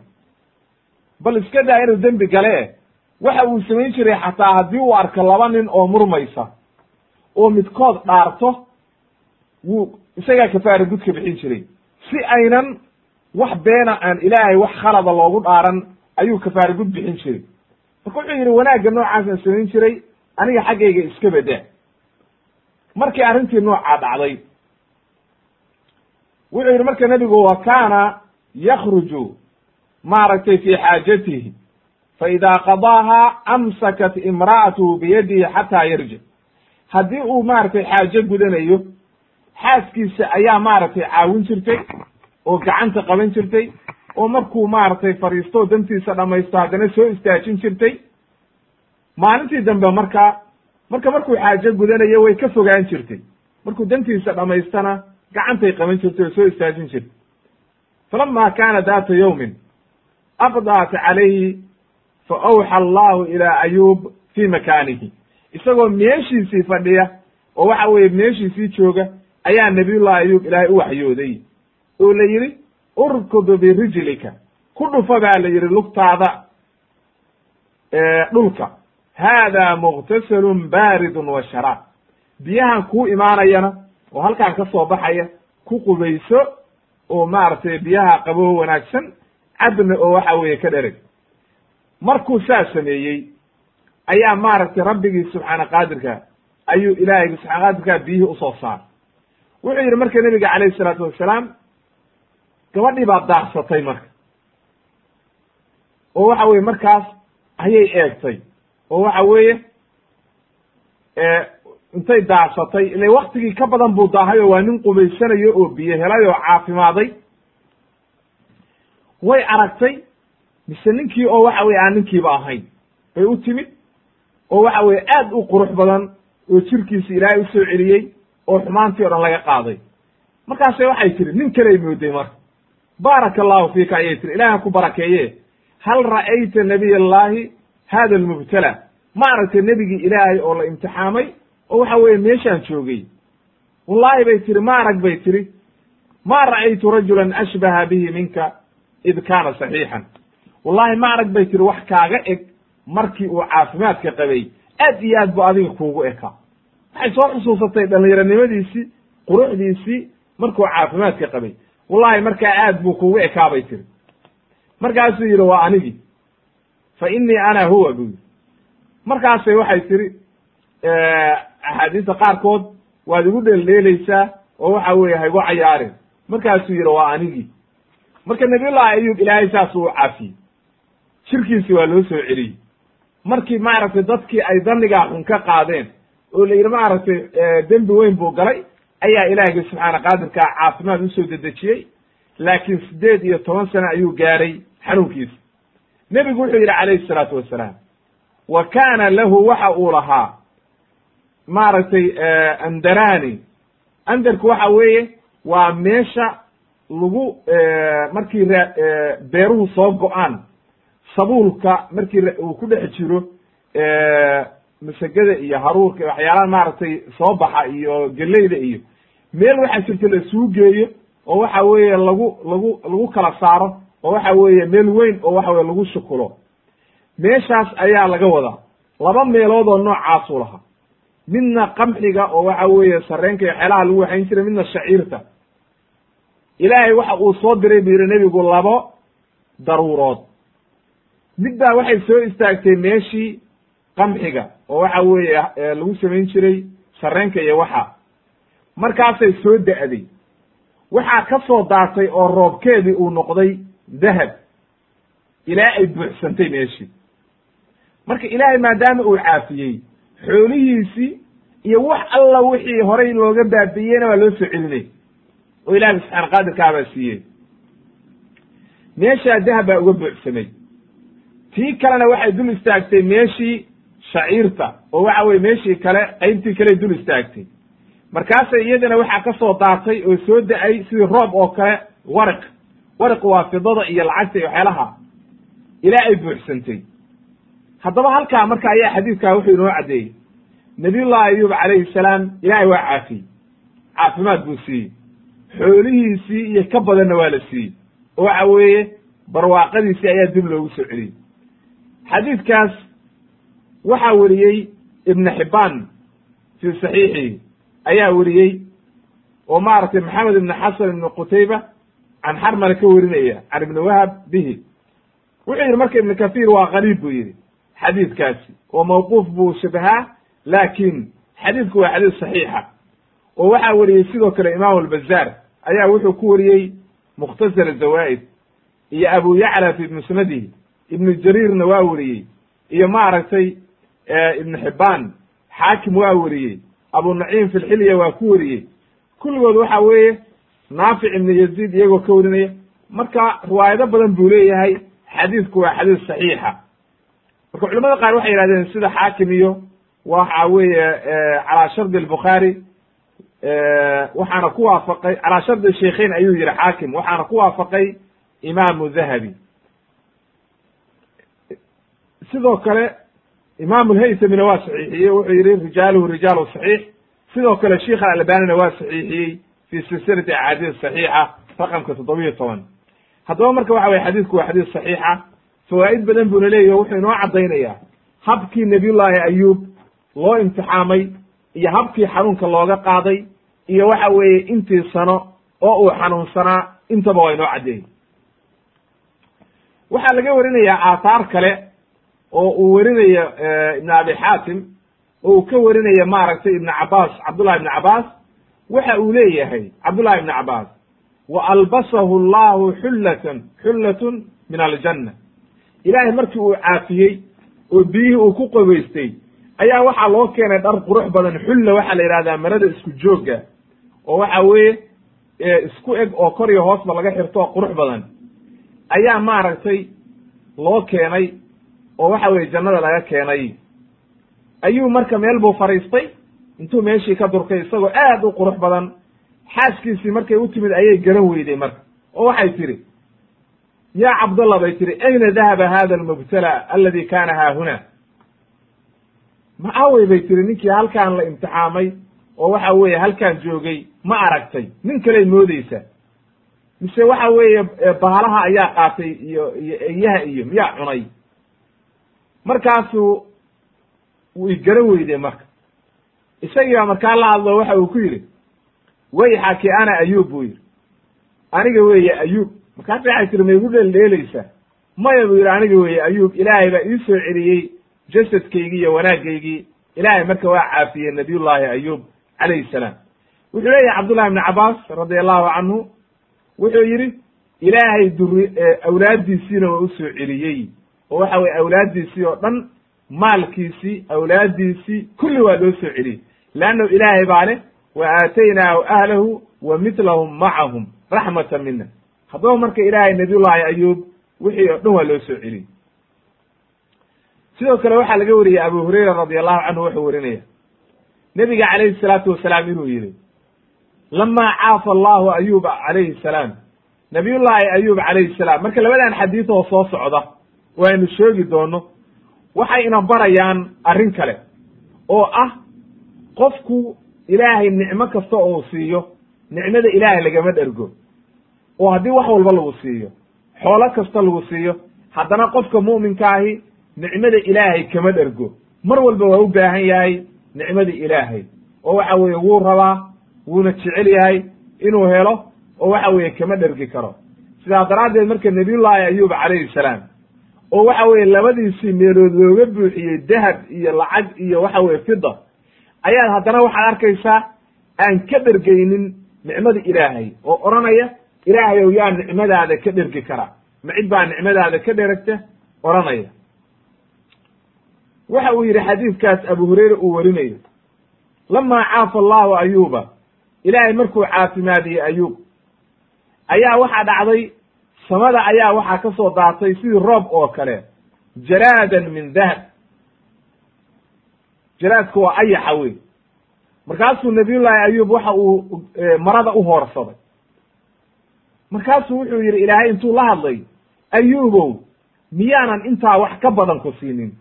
Bal iska daa inuu dembi gale waxa uu samayn jiray xataa haddii uu arko laba nin oo murmaysa oo midkood dhaarto wuu isagaa kafaara gudka bixin jiray. Si aynan wax beena aan ilaahay wax khalada loogu dhaaran ayuu kafaara gud bixin jiray. Marka wuxuu yidhi wanaagga noocaasaan samayn jiray aniga xaggayga iska beda markii arrintii noocaa dhacday wuxuu yidhi marka nebigu wa kaana yakruju maaragtay fi xaajatihi fa idaa qadaaha amsakat imra'atuhu biyadihi xataa yarjic haddii uu maaragtay xaajo gudanayo xaaskiisa ayaa maaragtay caawin jirtay oo gacanta qaban jirtay oo markuu maaragtay fadhiisto dantiisa dhamaysto haddana soo istaajin jirtay. Maalintii dambe marka marka markuu xaajo gudanayo way ka fogaan jirtay. Markuu dantiisa dhamaystana gacantay qaban jirtay oo soo istaajin jirtay. Falama kaana data yawmin aqdaat calayhi fa awxa allahu ilaa ayuub fi makaanihi. Isagoo meeshiisii fadhiya oo waxa weeye meeshiisii jooga ayaa nabiyullahi ayuub ilaahay u waxyooday oo la yidhi urkud birijlika. Ku dhufa baa la yidhi lugtaada dhulka. Haada muqtasalun baaridun wa sharaab. Biyahan kuu imaanayana oo halkaan ka soo baxaya ku qubayso oo maaragtay biyaha qabow wanaagsan cabna oo waxa weeye ka dhereg markuu saa sameeyey ayaa maaragtay rabbigii subxaana qaadirka ayuu ilaahay subxaana qaadirka biyihii u soo saar. Wuxuu yidhi marka nebiga calayhi isalaatu wassalaam gabadhii baa daarsatay marka. oo waxa weye markaas ayay eegtay. oo waxa weeye intay daarsatay ile waktigii ka badan buu daahay oo waa nin qubaysanayo oo biyo helay oo caafimaaday. way aragtay mise ninkii oo waxa weye aan ninkiiba ahayn. bay u timid. oo waxa weye aad u qurux badan oo jirkiisi ilaahay u soo celiyey oo xumaantii o dhan laga qaaday. markaase waxay tiri nin kaley mooday marka baaraka allahu fiika ayay tiri ilaah ku barakeeye. Hal ra'ayta nabiy allahi hada almubtala? Ma aragtay nebigii ilaahay oo la imtixaamay? Oo waxa weeye meeshaan joogay. Wallahi bay tiri ma arag bay tiri ma ra'aytu rajulan ashbaha bihi minka id kaana saxiixan. Wallahi ma arag bay tiri wax kaaga eg markii uu caafimaadka qabay. Aad iyo aad bu adiga kuugu ekaa. Waxay soo xusuusatay dhallinyaronimadiisii quruxdiisii markuu caafimaadka qabay wallahi markaa aad buu kuugu ekaa bay tiri. Markaasuu yidhi waa anigii. Fa innii ana huwa buu yidhi. Markaasay waxay tiri axaadiista qaarkood waad igu dheeldheelaysaa oo waxa weeye ha igu markaasuu yidhi waa anigii. Marka nabiyullahi ayub ilaahay saas uu caafiyey. Shirkiisi waa loo soo celiyey. Markii maaragtay dadkii ay danigaa xun ka qaadeen oo la yidhi maaragtay dembi weyn buu galay ayaa ilaahgii subxaana qaadirkaa caafimaad u soo dedejiyey laakiin siddeed iyo toban sano ayuu gaaray xanuunkiisa. Nebigu wuxuu yidhi calayhi salaatu wassalaam wa kaana lahu waxa uu lahaa maaragtay andarani andarku waxa weeye waa meesha lagu markii ra beeruhu soo go'aan sabuulka markii uu ku dhex jiro masagada iyo haruurka iyo waxyaalaha maaragtay soo baxa iyo geleyda iyo meel waxaa jirta la isugu geeyo oo waxa weeye lagu lagu lagu kala saaro oo waxa weeye meel weyn oo waxa weye lagu shukulo. Meeshaas ayaa laga wadaa laba meelood oo noocaasuu lahaa. Midna qamxiga oo waxa weeye sareenka iyo xeelaha lagu waxayn jiray midna shaciirta. Ilaahay waxa uu soo diray bu yidhi nebigu labo daruurood. Midbaa waxay soo istaagtay meeshii qamxiga oo waxa weeye lagu samayn jiray sareenka iyo waxa markaasay soo da'day. Waxaa ka soo daatay oo roobkeedii uu noqday dahab. Ilaa ay buuxsantay meeshii. Marka ilaahay maadaama uu caafiyey xoolihiisii iyo wax alla wixii horay looga baabi'iyeyna waa loo soo celinay. Oo ilahay subxaana qaadirkaabaa siiyey. Meeshaa dahab baa uga buuxsamay tii kalena waxay dul istaagtay meeshii shaciirta oo waxa weye meeshii kale qaybtii kale dul istaagtay markaasay iyadana waxaa ka soo daatay oo soo da'ay sidii roob oo kale wariq wariq waa fidada iyo lacagta iyo waxyaalaha ilaa ay buuxsantay. Haddaba halkaa marka ayaa xadiidkaa wuxuu inoo caddeeyey. Nabiyullahi ayuub calayhi salaam ilaahay waa caafiyey caafimaad buu siiyey. Xoolihiisii iyo ka badanna waa la siiyey. Oo waxa weeye barwaaqadiisii ayaa dib loogu soo celiyey. Xadiidkaas waxaa weriyey ibn xibbaan fii saxiixihi ayaa weriyey oo maaragtay maxamed ibn xasan ibn qutayba can xarmala ka werinaya can ibni wahab bihi. Wuxuu yidhi marka ibnu kathiir waa qariib buu yidhi xadiidkaasi oo mawquuf buu shabahaa laakin xadiidku waa xadiis saxiixa. Oo waxaa weriyey sidoo kale imaam albazaar ayaa wuxuu ku wariyey mukhtasar zawaa'id iyo abu yacla fi musnadihi ibnu jariirna waa weriyey iyo maaragtay ibnu xibbaan xaakim waa weriyey abu naciim fi lxilya waa ku weriyey kulligood waxa weeye naafic ibnu yaziid iyagoo ka warinaya marka riwaayado badan buu leeyahay xadiidku waa xadiis saxiixa. Marka culamada qaar waxay yihahdeen sida xaakim iyo waxa weeye calaa shardi albukhaari waxaana ku waafaqay calaa shardi sheikhayn ayuu yihi xaakim waxaana ku waafaqay imaamu dahabi sidoo kale imaamu lhaytamina waa saxiixiyey wuxuu yihi rijaaluhu rijaalu saxiix. Sidoo kale sheikh alalbanina waa saxiixiyey fi silsilati axaadiis saxiixa raqamka toddobiyo toban. Haddaba marka waxa weye xadiidku waa xadiis saxiixa. Fawaa'id badan buuna leeyahi wuxuu inoo caddaynaya habkii nabiyullaahi ayuub loo imtixaamay iyo habkii xanuunka looga qaaday iyo waxa weeye intii sano oo uu xanuunsanaa intaba waa inoo caddeeyey. Waxaa laga warinayaa aathaar kale oo uu werinayo ibn abi xaatim oo uu ka werinayo maaragtay ibn cabaas cabdullahi ibn cabaas waxa uu leeyahay cabdullahi ibn cabaas wa albasahu allahu xullatan xullatun min aljanna. Ilaahay markii uu caafiyey oo biyihii uu ku qabaystay ayaa waxaa loo keenay dhar qurux badan xulla waxaa la yidhahdaa marada isku joogga oo waxa weeye isku eg oo kor iyo hoosba laga xirto oo qurux badan ayaa maaragtay loo keenay oo waxa weye jannada laga keenay. Ayuu marka meel buu fadhiistay intuu meeshii ka durkay isagoo aad u qurux badan xaaskiisii markay u timid ayay garan weyday marka. Oo waxay tidhi yaa cabdallah bay tihi ayna dahaba hada almubtala aladi kana haahuna ma awey bay tiri ninkii halkaan la imtixaamay oo waxa weeye halkaan joogay ma aragtay. Nin kaley moodeysa mise waxa weeye baalaha ayaa qaatay iyo iyo eyaha iyo miyaa cunay markaasuu way garan weyde marka. Isagii baa markaa la hadlo waxa uu ku yidhi wayxaki ana ayuub buu yidhi. Aniga weeye ayuub. Markaas waxay tiri ma igu dheeldheelaysaa maya buu yidhi aniga weeye ayuub ilaahay baa ii soo celiyey jasadkaygii iyo wanaagaygii ilaahay marka waa caafiyey nabiyullaahi ayuub calayhi salaam. Wuxuu leeyahay cabdullahi ibni cabaas radi allahu canhu wuxuu yidhi ilaahay duri awlaaddiisiina waa u soo celiyey oo waxa weye awlaaddiisii oo dhan maalkiisii awlaaddiisii kulli waa loo soo celiyey. Leannahu ilaahay baa leh wa aataynaahu ahlahu wa mitlahum macahum raxmatan mina haddaba marka ilaahay nabiyullaahi ayuub wixii oo dhan waa loo soo celiyey. Sidoo kale waxaa laga wariyey abu hurayra radi allahu canhu wuxuu warinaya nebiga calayhi salaatu wasalaam inuu yihi lama caafa allahu ayuba calayhi salaam nabiyullaahi ayuub calayhi salaam. Marka labadan xadiid oo soo socda waynu sheegi doono waxay ina barayaan arrin kale oo ah qofku ilaahay nicmo kasta oo siiyo nicmada ilaahay lagama dhergo. Oo haddii wax walba lagu siiyo xoolo kasta lagu siiyo haddana qofka mu'minkaahi nicmada ilaahay kama dhergo. Mar walba waa u baahan yahay nicmada ilaahay oo waxa weeye wuu rabaa wuuna jecel yahay inuu helo oo waxa weeye kama dhergi karo. Sidaas daraaddeed marka nabiyullaahi ayuub calayhi salaam oo waxa weeye labadiisii meelood looga buuxiyey dahab iyo lacag iyo waxa weye fida ayaad haddana waxaad arkaysaa aan ka dhergaynin nicmada ilaahay oo odhanaya ilaahay ow yaa nicmadaada ka dhergi kara. Ma cid baa nicmadaada ka dheragta? odhanaya. Waxa uu yidhi xadiidkaas abu hureyre uu warinayo lamaa caafa allahu ayuuba ilaahay markuu caafimaadiyey ayuub ayaa waxaa dhacday samada ayaa waxaa ka soo daatay sidii roob oo kale jaraadan min dahab. Jaraadku waa ayaxa wey markaasuu nabiyullaahi ayuub waxa uu marada u hoorsaday. Markaasuu wuxuu yidhi ilaahay intuu la hadlay ayuubow miyaanan intaa wax ka badan ku siinin?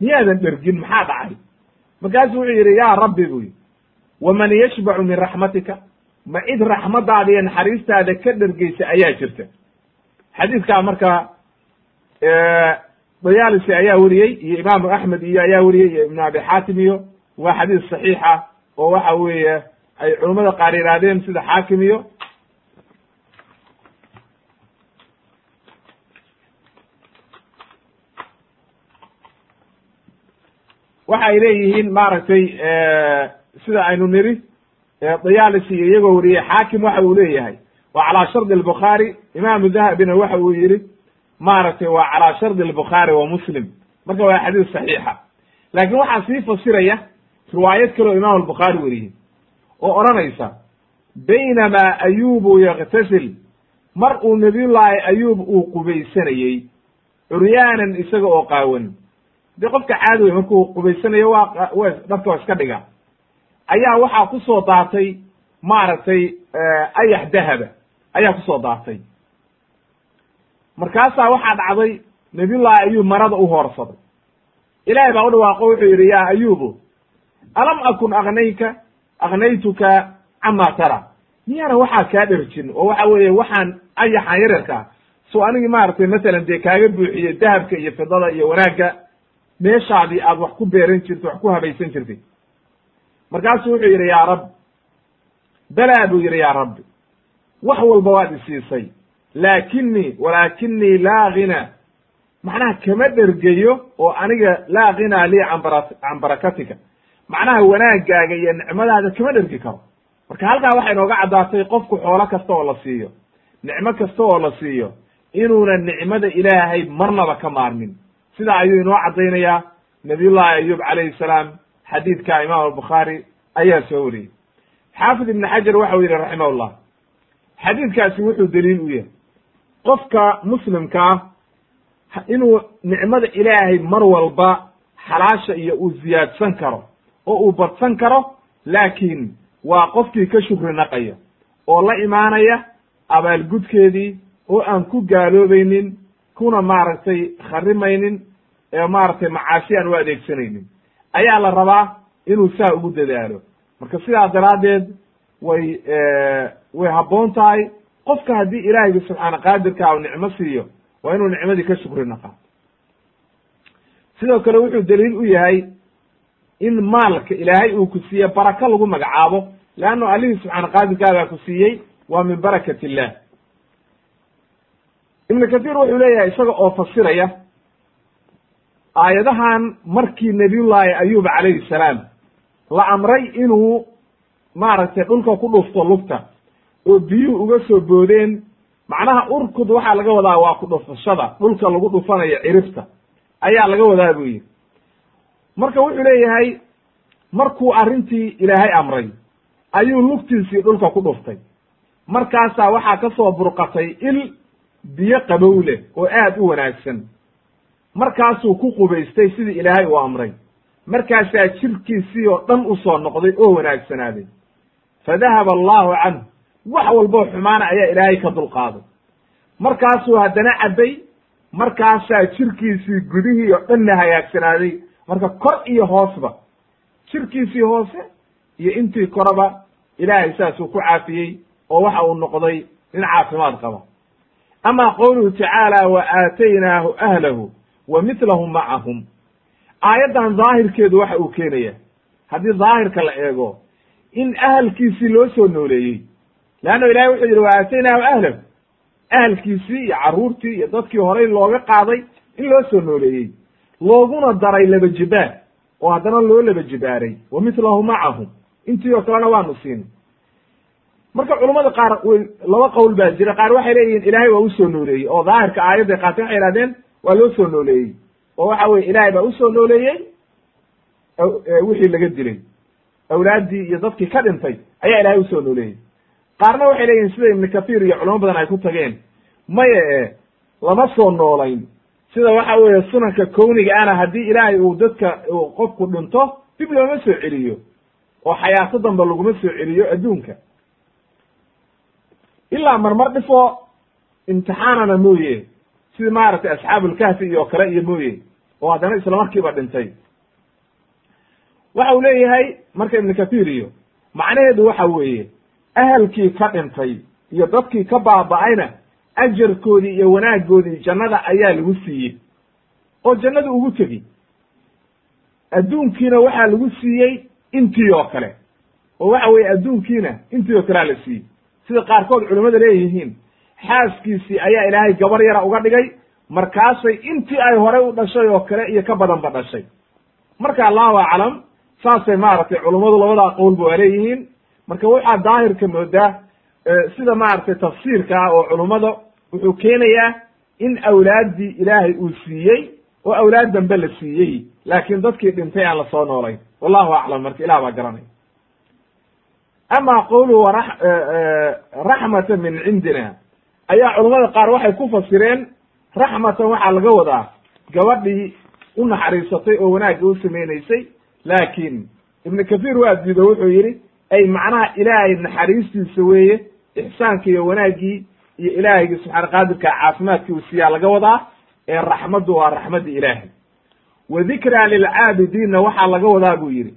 Miyaadan dhergin maxaa dhacay? Markaasuu wuxuu yidhi yaa rabbi buu yidhi waman yashbacu min raxmatika ma cid raxmadaada iyo naxariistaada ka dhergeysa ayaa jirta xadiidkaa marka dayaalisi ayaa weriyey iyo imaamu axmed iyo ayaa weriyey iyo ibnu abi xaatim iyo waa xadiis saxiixa oo waxa weeye ay culummada qaar yidhaahdeen sida xaakim iyo waxa ay leeyihiin maaragtay sida aynu niri dayaalisi iyo iyagoo weriyey xaakim waxa uu leeyahay waa calaa shardi albukhaari imaamu dahabina waxa uu yihi maaragtay waa calaa shardi albukhaari wa muslim. Marka waa xadiis saxiixa. Laakiin waxaa sii fasiraya riwaayad kale oo imaam albukhaari weriyey oo odhanaysa baynamaa ayubu yaktasil mar uu nabiyullaahi ayuub uu qubaysanayey curyaanan isaga oo qaawan. Dee qofka caadi wey markuu qubaysanayo waa w dharka waa iska dhiga. Ayaa waxaa ku soo daatay maaragtay ayax dahaba ayaa ku soo daatay. Markaasaa waxaa dhacday nabiyullaahi ayuub marada u hoorsaday ilaahay baa u dhawaaqo wuxuu yidhi yaa ayubu alam akun aknayka aknaytuka camaa tara. Miyaana waxaa kaa dherjin? Oo waxa weeye waxaan ayaxan yaryarkaa so anigii maaragtay masalan dee kaaga buuxiye dahabka iyo fidada iyo wanaagga meeshaadii aad wax ku beeran jirtay wax ku habaysan jirtay markaasuu wuxuu yidhi yaa rabbi belaa buu yidhi yaa rabbi wax walba waad isiisay. Laakinii walaakinii laa ghina macnaha kama dhergeyo oo aniga laa ghinaa lii canbara can barakatika. Macnaha wanaagaaga iyo nicmadaada kama dhergi karo. Marka halkaa waxay nooga caddaatay qofku xoolo kasta oo la siiyo. Nicmo kasta oo la siiyo. Inuuna nicmada ilaahay marnaba ka maarmin. Sidaa ayuu inoo caddaynayaa. Nabiyullahi ayub calayhi salaam xadiidka imaam albukhaari ayaa soo wariyey. Xaafid ibn xajar waxa u yidhi raximahullah xadiidkaasi wuxuu daliil u yahay. Qofka muslimka ah inuu nicmada ilaahay mar walba xalaasha iyo uu ziyaadsan karo oo uu badsan karo laakiin waa qofkii ka shukri naqaya oo la imaanaya abaalgudkeedii oo aan ku gaaloobaynin kuna maaragtay kharimaynin ee maaragtay macaasi aan u adeegsanaynin. Ayaa la rabaa inuu saa ugu dadaalo. Marka sidaa daraaddeed way way habboon tahay qofka haddii ilaahayga subxaana qaadirka u nicmo siiyo waa inuu nicmadii ka shukri naqaa sidoo kale wuxuu daliil u yahay in maalka ilaahay uu ku siiye baraka lagu magacaabo leanno allihii subxaana qaadirkaa baa ku siiyey waa min barakat illah ibnu kathiir wuxuu leeyahay isaga oo fasiraya aayadahan markii nabiyullaahi ayuub calayhi salaam la amray inuu maaragtay dhulka ku dhufto lugta oo biyuhu uga soo boodeen macnaha urkud waxaa laga wadaa waa ku dhufashada dhulka lagu dhufanayo ciribta ayaa laga wadaa buu yidhi. Marka wuxuu leeyahay markuu arrintii ilaahay amray ayuu lugtiisii dhulka ku dhuftay. Markaasaa waxaa ka soo burqatay il biyo qabow leh oo aad u wanaagsan. Markaasuu ku qubaystay sidii ilaahay uu amray. Markaasaa jirkiisii oo dhan u soo noqday oo wanaagsanaaday fa dahaba allahu canhu wax walboo xumaana ayaa ilaahay ka dulqaaday markaasuu haddana cabbay markaasaa jirkiisii gudihii oo dhanna hagaagsanaaday. Marka kor iyo hoosba jirkiisii hoose iyo intii koraba ilaahay saasuu ku caafiyey oo waxa uu noqday nin caafimaad qaba. Ama qowluhu tacaala wa aataynaahu ahlahu wa mitlahum macahum aayaddan daahirkeedu waxa uu keenaya haddii daahirka la eego in ahalkiisii loo soo nooleeyey leanna ilahay wuxuu yidhi wa aataynaahu ahlahu ahalkiisii iyo carruurtii iyo dadkii horay looga qaaday in loo soo nooleeyey looguna daray laba jibaar oo haddana loo laba jibaaray wa mitlahu macahum intii oo kalena waanu siinay marka culummada qaar laba qowl baa jira qaar waxay leeyihiin ilaahay waa u soo nooleeyey oo daahirka aayadday qaateen waxay ihahdeen waa loo soo nooleeyey oo waxa weye ilaahay baa u soo nooleeyey wixii laga dilay awlaaddii iyo dadkii ka dhintay ayaa ilaahay u soo nooleeyey qaarna waxay leeyihiin sida ibnu kathiir iyo culamo badan ay ku tageen. Maye e lama soo noolayn. Sida waxa weeye sunanka kowniga ana haddii ilaahay uu dadka qofku dhinto dib looma soo celiyo. Oo xayaato damba laguma soo celiyo adduunka. Ilaa marmar dhifo imtixaanana mooye. Sida maaragtay asxaabulkahfi iyo kale iyo mooye. Oo haddana isla markiiba dhintay. Waxa uu leeyahay marka ibnu kathiir iyo macnaheedu waxa weeye ahalkii ka dhintay iyo dadkii ka baaba'ayna ajarkoodii iyo wanaaggoodii jannada ayaa lagu siiyey. Oo jannadu ugu tegi. Adduunkiina waxaa lagu siiyey intii oo kale. Oo waxa weeye adduunkiina intii oo kalea la siiyey. Sida qaarkood culimmada leeyihiin xaaskiisii ayaa ilaahay gabar yara uga dhigay markaasay intii ay horey u dhashay oo kale iyo ka badanba dhashay. Marka allahu aclam saasay maaragtay culummadu labadaa qowlba waa leeyihiin marka waxaa daahirka moodaa sida maaragtay tafsiirka ah oo culummada wuxuu keenayaa in awlaaddii ilaahay uu siiyey oo awlaad dambe la siiyey. Laakiin dadkii dhintay aan la soo noolayn. Wallahu aclam marka ilah baa garanay. Ama qowluhu raxmatan min cindina. Ayaa culummada qaar waxay ku fasireen raxmatan waxaa laga wadaa gabadhii u naxariisatay oo wanaagga u samaynaysay. Laakiin ibnu kathiir waa diido wuxuu yidhi ay macnaha ilaahay naxariistiisa weeye ixsaanka iyo wanaaggii iyo ilaahaygi subxaana qaadirka caafimaadkii uu siiyaa laga wadaa ee raxmaddu waa raxmadda ilaahay. Wa dikraa lilcaabidiinna waxaa laga wadaa buu yidhi.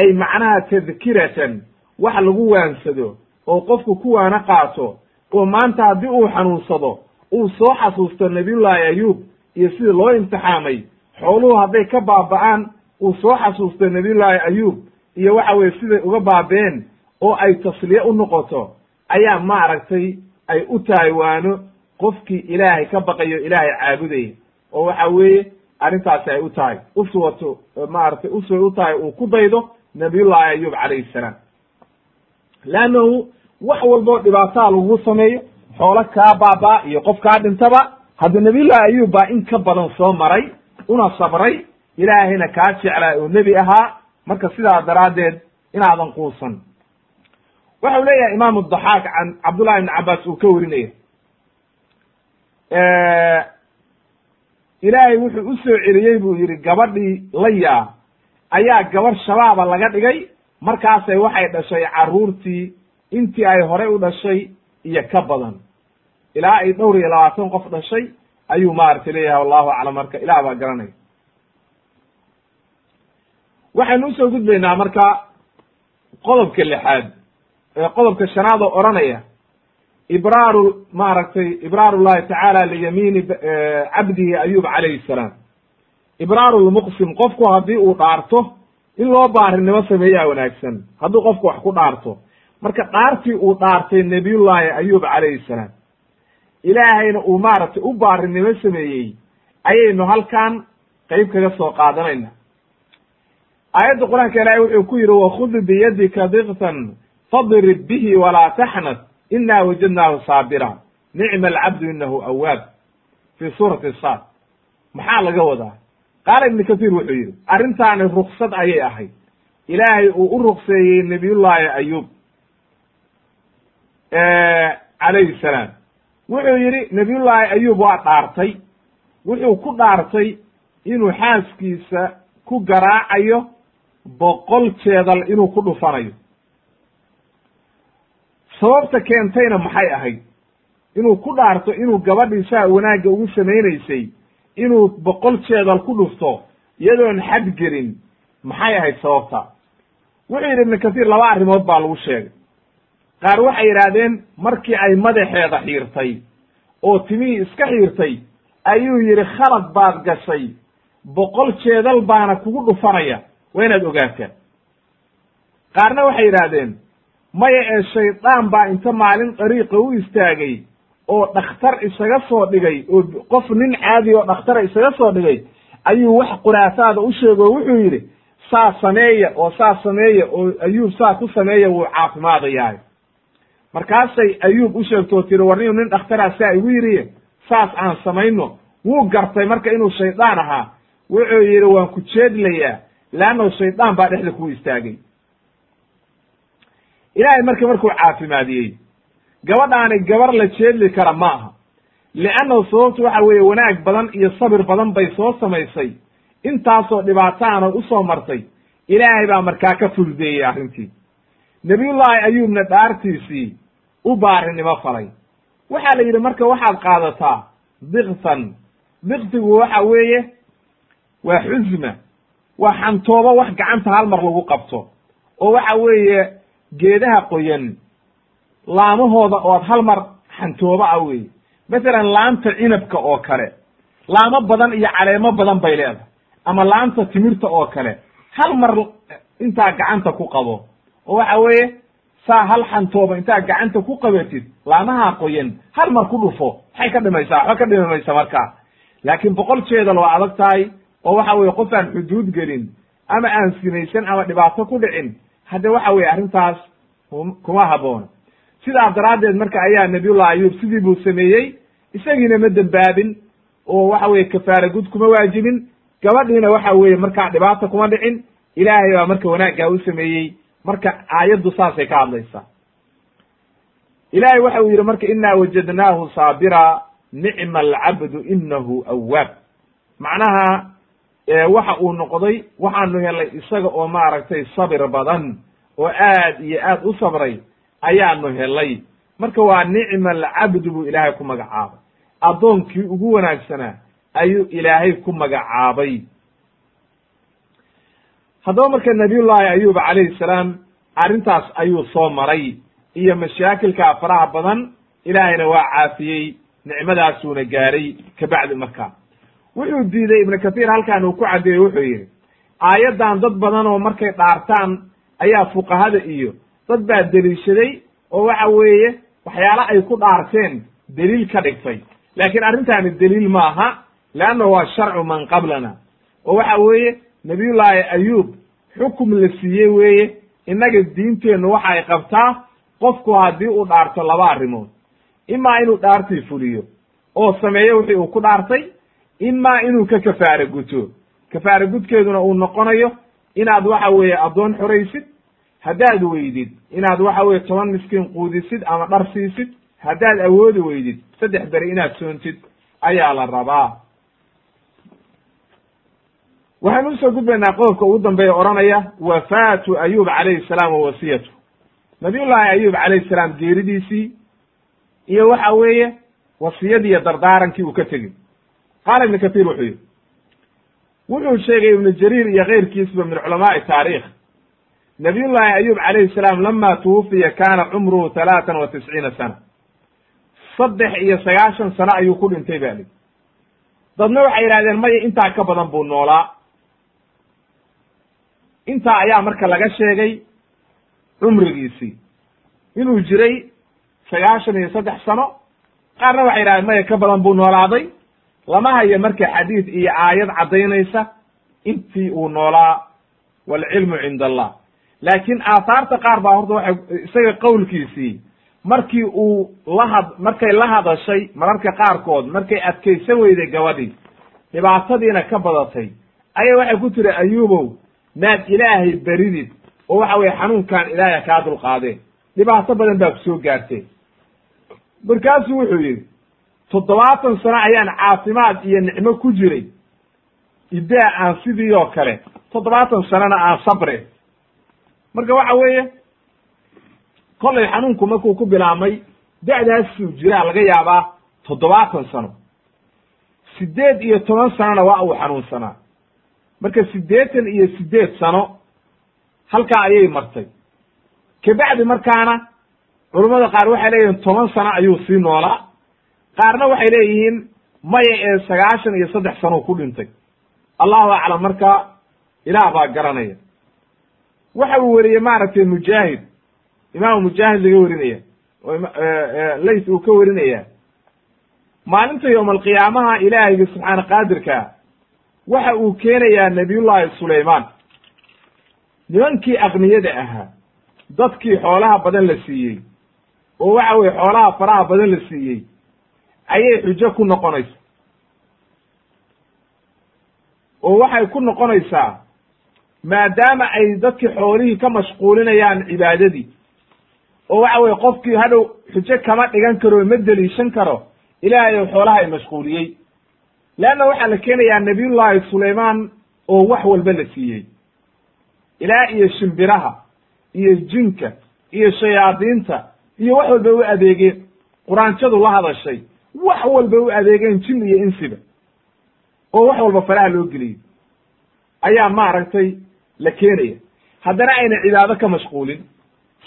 Ay macnaha tadkiratan wax lagu waansado oo qofku ku waana qaato oo maanta haddii uu xanuunsado uu soo xasuusto nabiyullaahi ayuub iyo sidii loo imtixaamay xooluhu hadday ka baaba'aan uu soo xasuusto nabiyullaahi ayuub iyo waxa weye siday uga baabeen oo ay tasliye u noqoto ayaa maaragtay ay u tahay waano qofkii ilaahay ka baqayo ilaahay caabudaya oo waxa weeye arrintaasi ay u tahay. Uswato maaragtay usway u tahay uu ku daydo nabiyullaahi ayuub calayhi salaam. Leannahu wax walboo dhibaataa lagu sameeyo xoolo kaa baabaa iyo qof kaa dhintaba hadda nabiyullahi ayuub baa in ka badan soo maray una sabray ilaahayna kaa jeclaa oo nebi ahaa marka sidaa daraaddeed inaadan quusan. Waxau leeyahay imaamu daxaak can cabdullahi ibni cabbaas uu ka warinaya ilaahay wuxuu u soo celiyey buu yidhi gabadhii layaa ayaa gabarh shabaaba laga dhigay markaasay waxay dhashay carruurtii intii ay horey u dhashay iyo ka badan. Ilaa ay dhowr iyo labaatan qof dhashay ayuu maaragtay leeyahay wallahu aclam. Marka ilaah baa garanaya waxaynu u soo gudbaynaa marka qodobka lixaad ee qodobka shanaad oo odhanaya ibraaru maaragtay ibraaru llahi tacaala liyamiini cabdihi ayub calayhi salaam. Ibraaru lmuqsim qofku haddii uu dhaarto in loo baarinimo sameeyaa wanaagsan hadduu qofku wax ku dhaarto. Marka dhaartii uu dhaartay nebiyullaahi ayub calayhi salaam ilaahayna uu maaragtay u baarinimo sameeyey ayaynu halkan qeyb kaga soo qaadanayna aayadda qur'aanka ilaahay wuxuu ku yidhi wakhud biyadika diktan fadrib bihi walaa taxnad ina wajadnaahu saabira. Nicma alcabdu inahu awaab fi suurati saad. Maxaa laga wadaa? Qaala ibnu kathiir wuxuu yidhi arrintaani ruksad ayay ahayd. Ilaahay uu u rukseeyey nebiyullaahi ayuub calayhi salaam. Wuxuu yidhi nebiyullaahi ayuub waa dhaartay. Wuxuu ku dhaartay inuu xaaskiisa ku garaacayo boqol jeedal inuu ku dhufanayo. Sababta keentayna maxay ahayd? Inuu ku dhaarto inuu gabadhii saa wanaagga ugu samaynaysay inuu boqol jeedal ku dhufto iyadoon xad gelin maxay ahayd sababta? Wuxuu yidhi ibnu kathiir laba arrimood baa lagu sheegay. Qaar waxay yidhaahdeen markii ay madaxeeda xiirtay oo timihii iska xiirtay ayuu yidhi khalad baad gashay. Boqol jeedal baana kugu dhufanaya waa inaad ogaataa qaarna waxay yidhaahdeen maya ee shaydaan baa inta maalin dariiqa u istaagay oo dhakhtar isaga soo dhigay oo qof nin caadi oo dhakhtara isaga soo dhigay ayuu wax quraafaada u sheego o wuxuu yidhi saa sameeya oo saa sameeya oo ayuub saa ku sameeya wuu caafimaadayahay markaasay ayuub u sheegtoo tiri war niu nin dhakhtaraa saa igu yidhi saas aan samayno. Wuu gartay marka inuu shaydaan ahaa. Wuxuu yidhi waan ku jeedlayaa leannahu shaydaan baa dhexda ku istaagay ilaahay marka markuu caafimaadiyey gabadhaani gabar la jeedli kara ma aha liannahu sababtu waxa weeye wanaag badan iyo sabir badan bay soo samaysay intaasoo dhibaataana u soo martay ilaahay baa markaa ka fududeeyey arrintii nebiyullaahi ayuubna dhaartiisii u baarinimo falay waxaa la yidhi marka waxaad qaadataa diktan diktigu waxa weeye waa xusma waa xantoobo wax gacanta hal mar lagu qabto. oo waxa weeye geedaha qoyan laamahooda ood hal mar xantoobo ah weeye. Masalan laanta cinabka oo kale laamo badan iyo caleemo badan bay leedahay. Ama laanta timirta oo kale hal mar intaa gacanta ku qabo. oo waxa weeye saa hal xantooba intaa gacanta ku qabatid laamaha qoyan hal mar ku dhufo maxay ka dhimaysaa? Waxba ka dhimi maysa markaa. Laakiin boqol jeedal waa adag tahay oo waxa weye qof aan xuduud gelin ama aan sinaysan ama dhibaato ku dhicin hadde waxa weye arrintaas kuma habboona sidaa daraaddeed marka ayaa nabiyullah ayub sidii buu sameeyey isagiina ma dembaabin oo waxa weye kafaara gud kuma waajibin gabadhiina waxa weeye markaa dhibaata kuma dhicin ilaahay baa marka wanaaggaa u sameeyey. Marka aayaddu saasay ka hadlaysaa. Ilaahay waxa uu yidhi marka inaa wajadnaahu saabira nicma alcabdu inahu awaab macnaha waxa uu noqday waxaanu helay isaga oo maaragtay sabir badan oo aad iyo aad u sabray ayaanu helay. Marka waa nicma alcabdu buu ilaahay ku magacaabay. Addoonkii ugu wanaagsanaa ayuu ilaahay ku magacaabay. Haddaba marka nabiyullaahi ayub calayhi salaam arrintaas ayuu soo maray iyo mashaakilka faraha badan ilaahayna waa caafiyey nicmadaasuuna gaaray kabacdi markaa wuxuu diiday ibnu kathiir halkan uu ku caddeeyey wuxuu yidhi aayaddan dad badan oo markay dhaartaan ayaa fuqahada iyo dad baa deliishaday oo waxa weeye waxyaala ay ku dhaarteen deliil ka dhigtay. Laakiin arrintaani deliil maaha leanna waa sharcu man qablana. Oo waxa weeye nabiyullaahi ayuub xukum la siiyey weeye innaga diinteennu waxa ay qabtaa qofku haddii uu dhaarto laba arrimood. Imaa inuu dhaartii fuliyo oo sameeyo wixii uu ku dhaartay imaa inuu ka kafaare guto. Kafaare gudkeeduna uu noqonayo inaad waxa weeye addoon xoraysid haddaad weydid. Inaad waxa weye toban miskiin quudisid ama dhar siisid haddaad awoodi weydid saddex beri inaad soontid ayaa la rabaa. Waxaynu u soo gudbaynaa qodobka ugu dambeeya odhanaya wafaatu ayub calayhi salaam wa wasiyatu. Nabiyullaahi ayub calayhi salaam geeridiisii iyo waxa weeye wasiyadii iyo dardaarankii uu ka tegey qaala ibnu kathiir wuxuu yihi wuxuu sheegay ibnu jariir iyo keyrkiisba min culamaai taarikh nabiyullaahi ayub calayhi salaam lama tuwufiya kaana cumruhu talaatan wa tisciina sana. Saddex iyo sagaashan sano ayuu ku dhintay ba li dadna waxay yidhahdeen maya intaa ka badan buu noolaa. Intaa ayaa marka laga sheegay cumrigiisii. Inuu jiray sagaashan iyo saddex sano qaarna waxay yidhahdeen maya ka badan buu noolaaday lama hayo marka xadiid iyo aayad caddaynaysa intii uu noolaa waalcilmu cinda allah laakiin aathaarta qaar baa horta waxay isaga qowlkiisii markii uu lahad markay la hadashay mararka qaarkood markay adkaysan weyday gabadhii dhibaatadiina ka badatay. Ayaa waxay ku tiri ayuubow maad ilaahay beridid oo waxa weye xanuunkan ilaahay kaa dulqaadeen. Dhibaato badan baa ku soo gaartee markaasuu wuxuu yidhi toddobaatan sano ayaan caafimaad iyo nicmo ku jiray. Idaa aan sidii oo kale toddobaatan sanona aan sabre. Marka waxa weeye kollay xanuunku markuu ku bilaabmay da'daasuu jiraa laga yaabaa toddobaatan sano. Siddeed iyo toban sanona waa uu xanuunsanaa. Marka siddeetan iyo siddeed sano halkaa ayay martay. Kabacdi markaana culummada qaar waxay leeyihiin toban sano ayuu sii noolaa qaarna waxay leeyihiin maya ee sagaashan iyo saddex sano ku dhintay. Allahu aclam marka ilaah baa garanaya. Waxa uu weriyey maaragtay mujaahid. Imaamu mujaahid laga werinaya oo lays uu ka werinaya maalinta yowma alqiyaamaha ilaahayga subxaana qaadirka waxa uu keenayaa nabiyullaahi sulaymaan. Nimankii aqniyada ahaa dadkii xoolaha badan la siiyey oo waxa weye xoolaha faraha badan la siiyey ayay xujo ku noqonaysa. Oo waxay ku noqonaysaa maadaama ay dadkii xoolihii ka mashquulinayaan cibaadadii. Oo waxa weye qofkii hadhow xujo kama dhigan karo ma deliishan karo ilaahay ou xoolaha ay mashquuliyey. Leanna waxaa la keenayaa nabiyullaahi sulaymaan oo wax walba la siiyey. Ilaa iyo shimbiraha iyo jinka iyo shayaadiinta iyo wax walba u adeegeen quraanjadu la hadashay wax walba u adeegeen jin iyo insiba oo wax walba faraha loo geliyey ayaa maaragtay la keenaya. Haddana ayna cibaado ka mashquulin.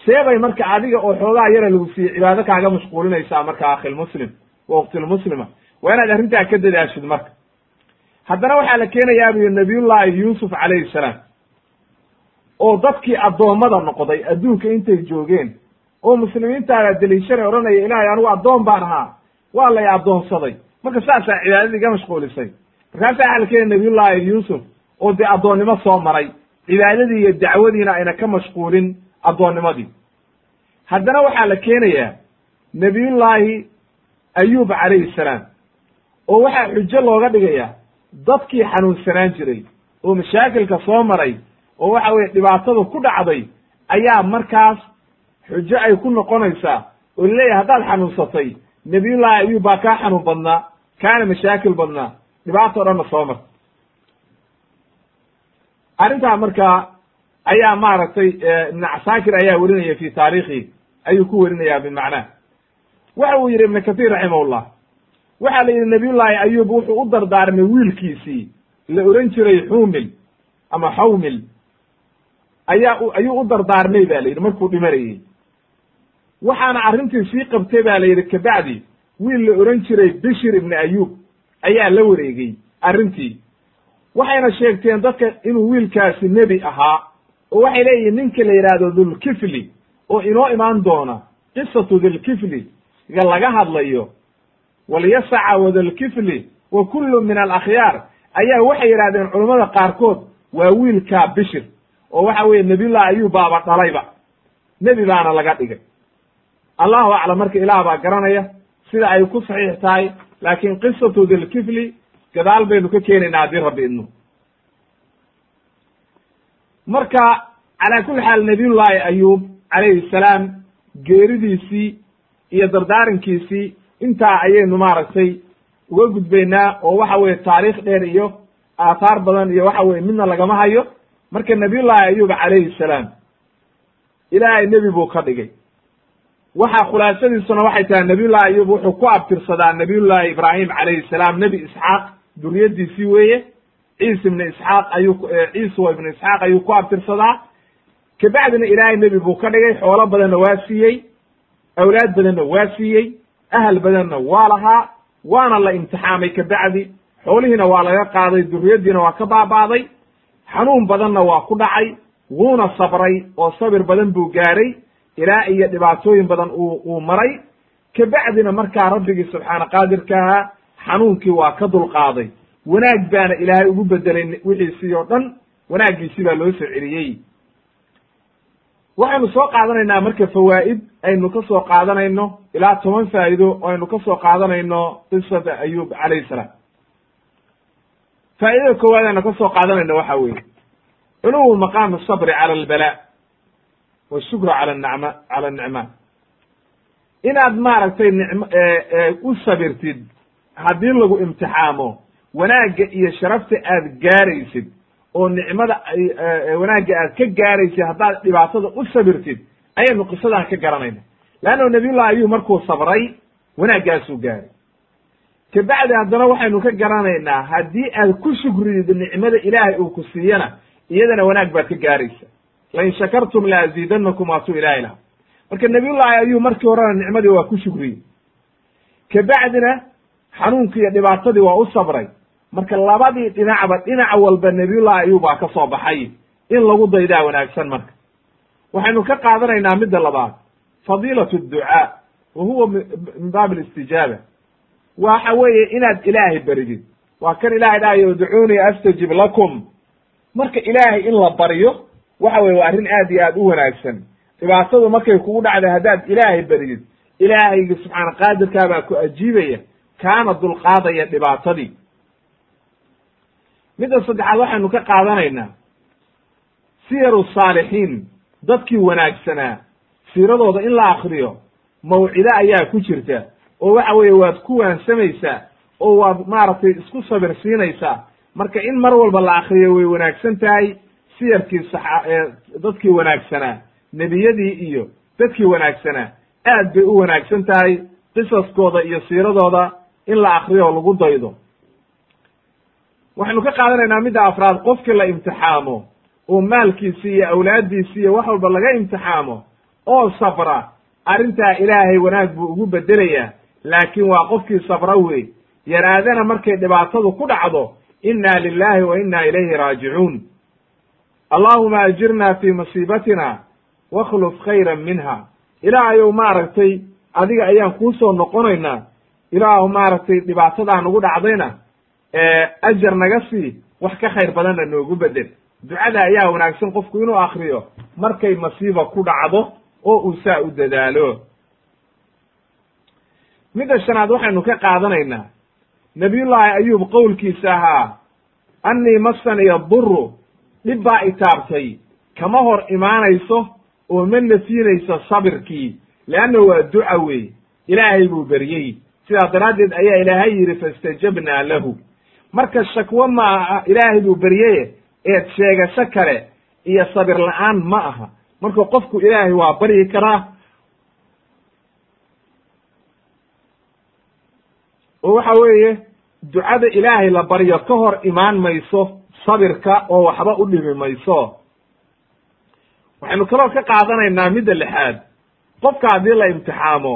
Seebay marka adiga oo xoogaa yara lagu siiyey cibaado kaaga mashquulinaysaa marka akhilmuslim waqtilmuslima waa inaad arrintaa ka dadaashid marka. Haddana waxaa la keenayaa buyi nabiyullahi yuusuf calayhi salaam oo dadkii addoommada noqday adduunka intay joogeen oo muslimiintaada deliishanay odhanaya ilaahay anigu addoon baan ahaa waa lay addoonsaday. Marka saasaa cibaadadii iga mashquulisay. Markaasa waxaa la keenaya nabiyullahi yuusuf oo dee addoonnimo soo maray cibaadadii iyo dacwadiina ayna ka mashquulin addoonnimadii. Haddana waxaa la keenayaa nebiyullaahi ayuub calayhi salaam oo waxaa xujo looga dhigayaa dadkii xanuunsanaan jiray oo mashaakilka soo maray oo waxa weye dhibaatada ku dhacday ayaa markaas xujo ay ku noqonaysaa oo la leeyahay haddaad xanuunsatay nebiyullaahi ayuub baa kaa xanuun badnaa kaana mashaakil badnaa. Dhibaato dhanna soo marta. Arrintaa markaa ayaa maaragtay ibn casaakir ayaa werinaya fi taarikhi ayuu ku werinaya bimacnaa. Waxa uu yidhi ibn kathir raximahullah waxaa la yidhi nabiyullaahi ayub wuxuu u dardaarmay wiilkiisii la oran jiray xumil ama xawmil. Ayaa ayuu u dardaarmay ba la yidhi markuu dhimanayey waxaana arrintii sii qabtay ba la yidhi kabacdi wiil la oran jiray bishir ibni ayub ayaa la wareegey arrintii. Waxayna sheegteen dadka inuu wiilkaasi nebi ahaa oo waxay leeyihiin ninka la yidhaahdo dhulkifli oo inoo imaan doona qisatu dhilkifli ga laga hadlayo walyasaca wadalkifli wa kullu min alakhyaar ayaa waxay yidhahdeen culammada qaarkood waa wiilkaa bishir oo waxa weeye nebiyullah ayub baaba dhalayba nebi baana laga dhigay allahu aclam marka ilaah baa garanaya sida ay ku saxiix tahay laakiin qisatu dhilkifli gadaal baynu ka keenaynaa haddii rabbi idno marka calaa kulli xaal nabiyullaahi ayub calayhi salaam geeridiisii iyo dardaarankiisii intaa ayaynu maaragtay uga gudbaynaa oo waxa weye taariikh dheer iyo aathaar badan iyo waxa weye midna lagama hayo marka nabiyullaahi ayub calayhi salaam ilaahay nebi buu ka dhigay waxa khulaasadiisuna waxay tahay nabiyullahi ayub wuxuu ku abtirsadaa nabiyullaahi ibraahim calayhi salaam nebi isxaaq duriyadiisii weeye. Ciisa ibnu isxaaq ayuu ciisa ibnu isxaaq ayuu ku abtirsadaa. Kabacdina ilaahay nebi buu ka dhigay xoolo badanna waa siiyey awlaad badanna waa siiyey ahal badanna waa lahaa waana la imtixaamay kabacdi xoolihiina waa laga qaaday duriyaddiina waa ka baaba'day xanuun badanna waa ku dhacay wuuna sabray oo sabir badan buu gaaray ilaa iyo dhibaatooyin badan uu maray. Kabacdina markaa rabbigii subxaana qaadirka ahaa xanuunkii waa ka dulqaaday. Wanaag baana ilaahay ugu bedelay wixiisii oo dhan wanaaggiisii baa loo soo celiyey. Waxaynu soo qaadanaynaa marka fawaa'id aynu ka soo qaadanayno ilaa toban faa'ido oo aynu ka soo qaadanayno qisata ayub calayhi salaam. Faa'idada koowaad aynu ka soo qaadanayno waxa weeye. Culuwu maqaami asabri cala albala washukru cala anacma cala anicmaan inaad maaragtay nicm u sabirtid haddii lagu imtixaamo wanaagga iyo sharafta aad gaaraysid oo nicmada wanaagga aad ka gaaraysid haddaad dhibaatada u sabirtid ayaynu qisadan ka garanayna. Leanno nabiyullahi ayub markuu sabray wanaaggaasuu gaaray. Kabacdi haddana waxaynu ka garanaynaa haddii aad ku shukridid nicmada ilaahay uu ku siiyana iyadana wanaag baad ka gaaraysa lain shakartum la aziidanakum waatuu ilahay laha marka nabiyullahi ayub markii horena nicmadii waa ku shukriyey kabacdina xanuunkii iyo dhibaatadii waa u sabray marka labadii dhinacba dhinac walba nabiyullahi ayub baa ka soo baxay in lagu daydaa wanaagsan marka waxaynu ka qaadanaynaa midda labaad fadiilat adducaa wa huwa min baab alistijaaba waxa weeye inaad ilaahay baridid waa kan ilahay dhahayo udcuunii astajib lakum marka ilaahay in la baryo waxa weye waa arrin aad iyo aad u wanaagsan. Dhibaatadu markay kugu dhacday haddaad ilaahay baridid ilaahayga subxaana qaadirkaa baa ku ajiibaya kaana dulqaadaya dhibaatadii. Midda saddexaad waxaynu ka qaadanaynaa siyaru saalixiin dadkii wanaagsanaa siiradooda in la akriyo mawcido ayaa ku jirta oo waxa weeye waad ku waansamaysaa oo waad maaragtay isku sabir siinaysaa. Marka in mar walba la akriyo way wanaagsan tahay siyarkii dadkii wanaagsanaa nebiyadii iyo dadkii wanaagsanaa aad bay u wanaagsan tahay qisaskooda iyo siiradooda in la akriyo lagu daydo. Waxaynu ka qaadanaynaa midda afraad qofkii la imtixaamo oo maalkiisi iyo awlaaddiisi iyo wax walba laga imtixaamo oo sabra arrintaa ilaahay wanaag buu ugu bedelayaa laakiin waa qofkii sabra wey yaraadana markay dhibaatadu ku dhacdo inna lilahi wa inna ilayhi raajicuun allahuma ajirna fi masiibatina wakhluf khayran minha. Ilaahayow maaragtay adiga ayaan kuusoo noqonaynaa ilaahu maaragtay dhibaatadaa nagu dhacdayna. Ajar naga sii wax ka khayr badanna noogu bedel. Ducada ayaa wanaagsan qofku inuu akriyo markay masiiba ku dhacdo oo uu saa u dadaalo. Midda shanaad waxaynu ka qaadanaynaa. Nabiyullaahi ayuub qowlkiisa ahaa annii masaniya duru dhib baa itaabtay kama hor imaanayso oo ma nafiinayso sabirkii leanna waa duca wey ilaahay buu beryey. Sidaa daraaddeed ayaa ilaahay yidhi faistajabnaa lahu. Marka shakwo ma aha ilaahay buu beryeye eed sheegasho kale iyo sabir la'aan ma aha. Marka qofku ilaahay waa baryi karaa oo waxa weeye ducada ilaahay la baryo ka hor imaan mayso sabirka oo waxba u dhimi mayso. Waxaynu kaloo ka qaadanaynaa midda lixaad. Qofka haddii la imtixaamo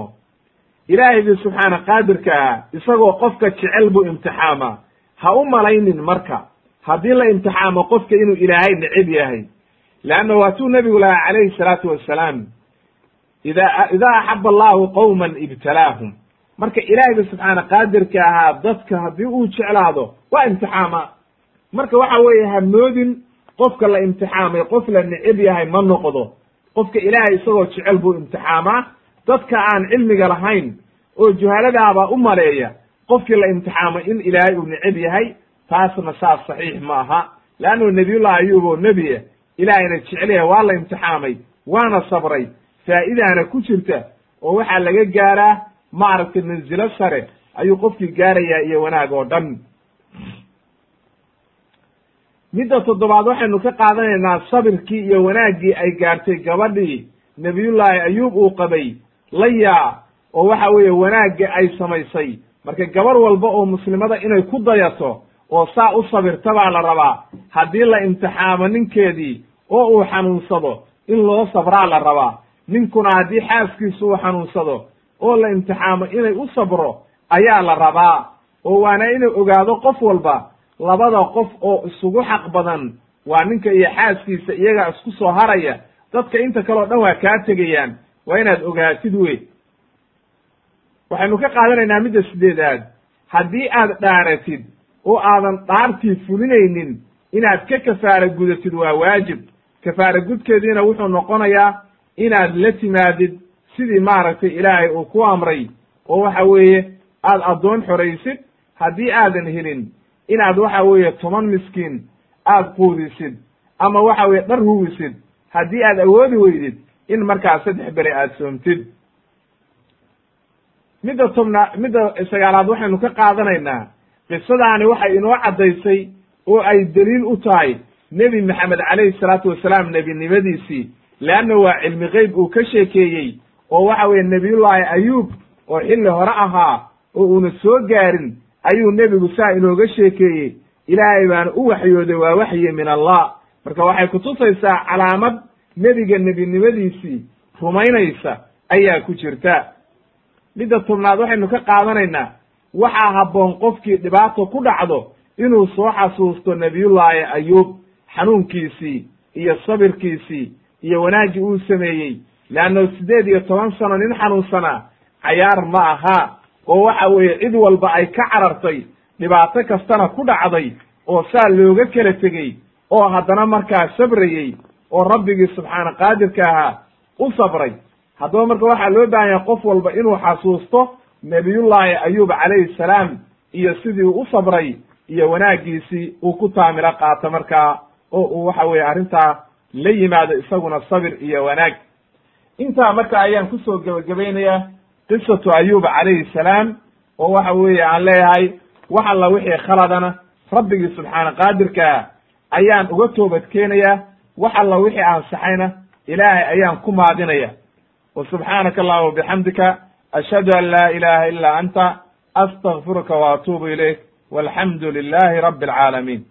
ilaahaygi subxaana qaadirka ah isagoo qofka jecel buu imtixaamaa ha u malaynin marka. Haddii la imtixaamo qofka inuu ilaahay neceb yahay. Leanna waatuu nebigu lahaa calayhi salaatu wassalaam ida idaa axaba allahu qowman ibtalaahum. Marka ilaahayga subxaana qaadirka ahaa dadka haddii uu jeclaado waa imtixaama marka waxa weeye ha moodin qofka la imtixaamay qof la neceb yahay ma noqdo. Qofka ilaahay isagoo jecel buu imtixaamaa. Dadka aan cilmiga lahayn oo juhaladaabaa u maleeya qofkii la imtixaamay in ilaahay uu neceb yahay taasna saas saxiix ma aha. Leannu nebiyullahi ayuub oo nebiya ilaahayna jecel waa la imtixaamay waana sabray. Faa'idaana ku jirta oo waxaa laga gaaraa maaragtay mansilo sare ayuu qofkii gaarayaa iyo wanaag oo dhan midda toddobaad waxaynu ka qaadanaynaa sabirkii iyo wanaaggii ay gaartay gabadhii nebiyullaahi ayuub uu qabay layaa oo waxa weeye wanaagga ay samaysay. Marka gabar walba oo muslimada inay ku dayato oo saa u sabirta baa la rabaa. Haddii la imtixaamo ninkeedii oo uu xanuunsado in loo sabraa la rabaa. Ninkuna haddii xaaskiisu uu xanuunsado oo la imtixaamo inay u sabro ayaa la rabaa. Oo waana inuu ogaado qof walba labada qof oo isugu xaq badan waa ninka iyo xaaskiisa iyagaa isku soo haraya dadka inta kale o dhan waa kaa tegayaan. Waa inaad ogaatid wey waxaynu ka qaadanaynaa midda sideedaad haddii aad dhaaratid oo aadan dhaartii fulinaynin inaad ka kafaara gudatid waa waajib. Kafaara gudkeediina wuxuu noqonayaa inaad la timaadid sidii maaragtay ilaahay uu ku amray. Oo waxa weeye aad addoon xoraysid haddii aadan helin inaad waxa weeye toban miskiin aad quudisid ama waxa weye dhar huwisid haddii aad awoodi weydid in markaa saddex beri aad soomtid. Midda tobna midda sagaalaad waxaynu ka qaadanaynaa qisadaani waxay inoo caddaysay oo ay deliil u tahay nebi maxamed calayhi salaatu wasalaam nebinimadiisii leanna waa cilmi geyb uu ka sheekeeyey oo waxa weeye nebiyullaahi ayuub oo xilli hore ahaa oo uuna soo gaarin ayuu nebigu saa inooga sheekeeyey. Ilaahay baana u waxyooday waa waxyi min allah. Marka waxay kutusaysaa calaamad nebiga nebinimadiisii rumaynaysa ayaa ku jirta. Midda tobnaad waxaynu ka qaadanaynaa waxaa habboon qofkii dhibaato ku dhacdo inuu soo xasuusto nebiyullaahi ayuub xanuunkiisii iyo sabirkiisii iyo wanaaggii uu sameeyey. Leanno siddeed iyo toban sano nin xanuunsanaa cayaar ma aha oo waxa weeye cid walba ay ka carartay dhibaato kastana ku dhacday oo saa looga kala tegey oo haddana markaa sabrayey oo rabbigii subxaana qaadirka ahaa u sabray. Haddaba marka waxaa loo baahan yahay qof walba inuu xasuusto nebiyullaahi ayuub calayhi salaam iyo sidii u sabray iyo wanaaggiisii uu ku taamilo qaato markaa oo uu waxa weeye arrintaa la yimaado isaguna sabir iyo wanaag. Intaa marka ayaan ku soo gebagabaynayaa qisatu ayuub calayhi salaam oo waxa weeye aan leeyahay wax alla wixii khaladana rabbigii subxaana qaadirkaa ayaan uga toobad keenayaa wax alla wixii ansaxayna ilaahay ayaan ku maadinaya. Wa subxaanaka allahuma bixamdika ashhadu an laa ilaha ila anta astakfiruka wa atuubu ilayk walxamdu lilahi rabi alcaalamiin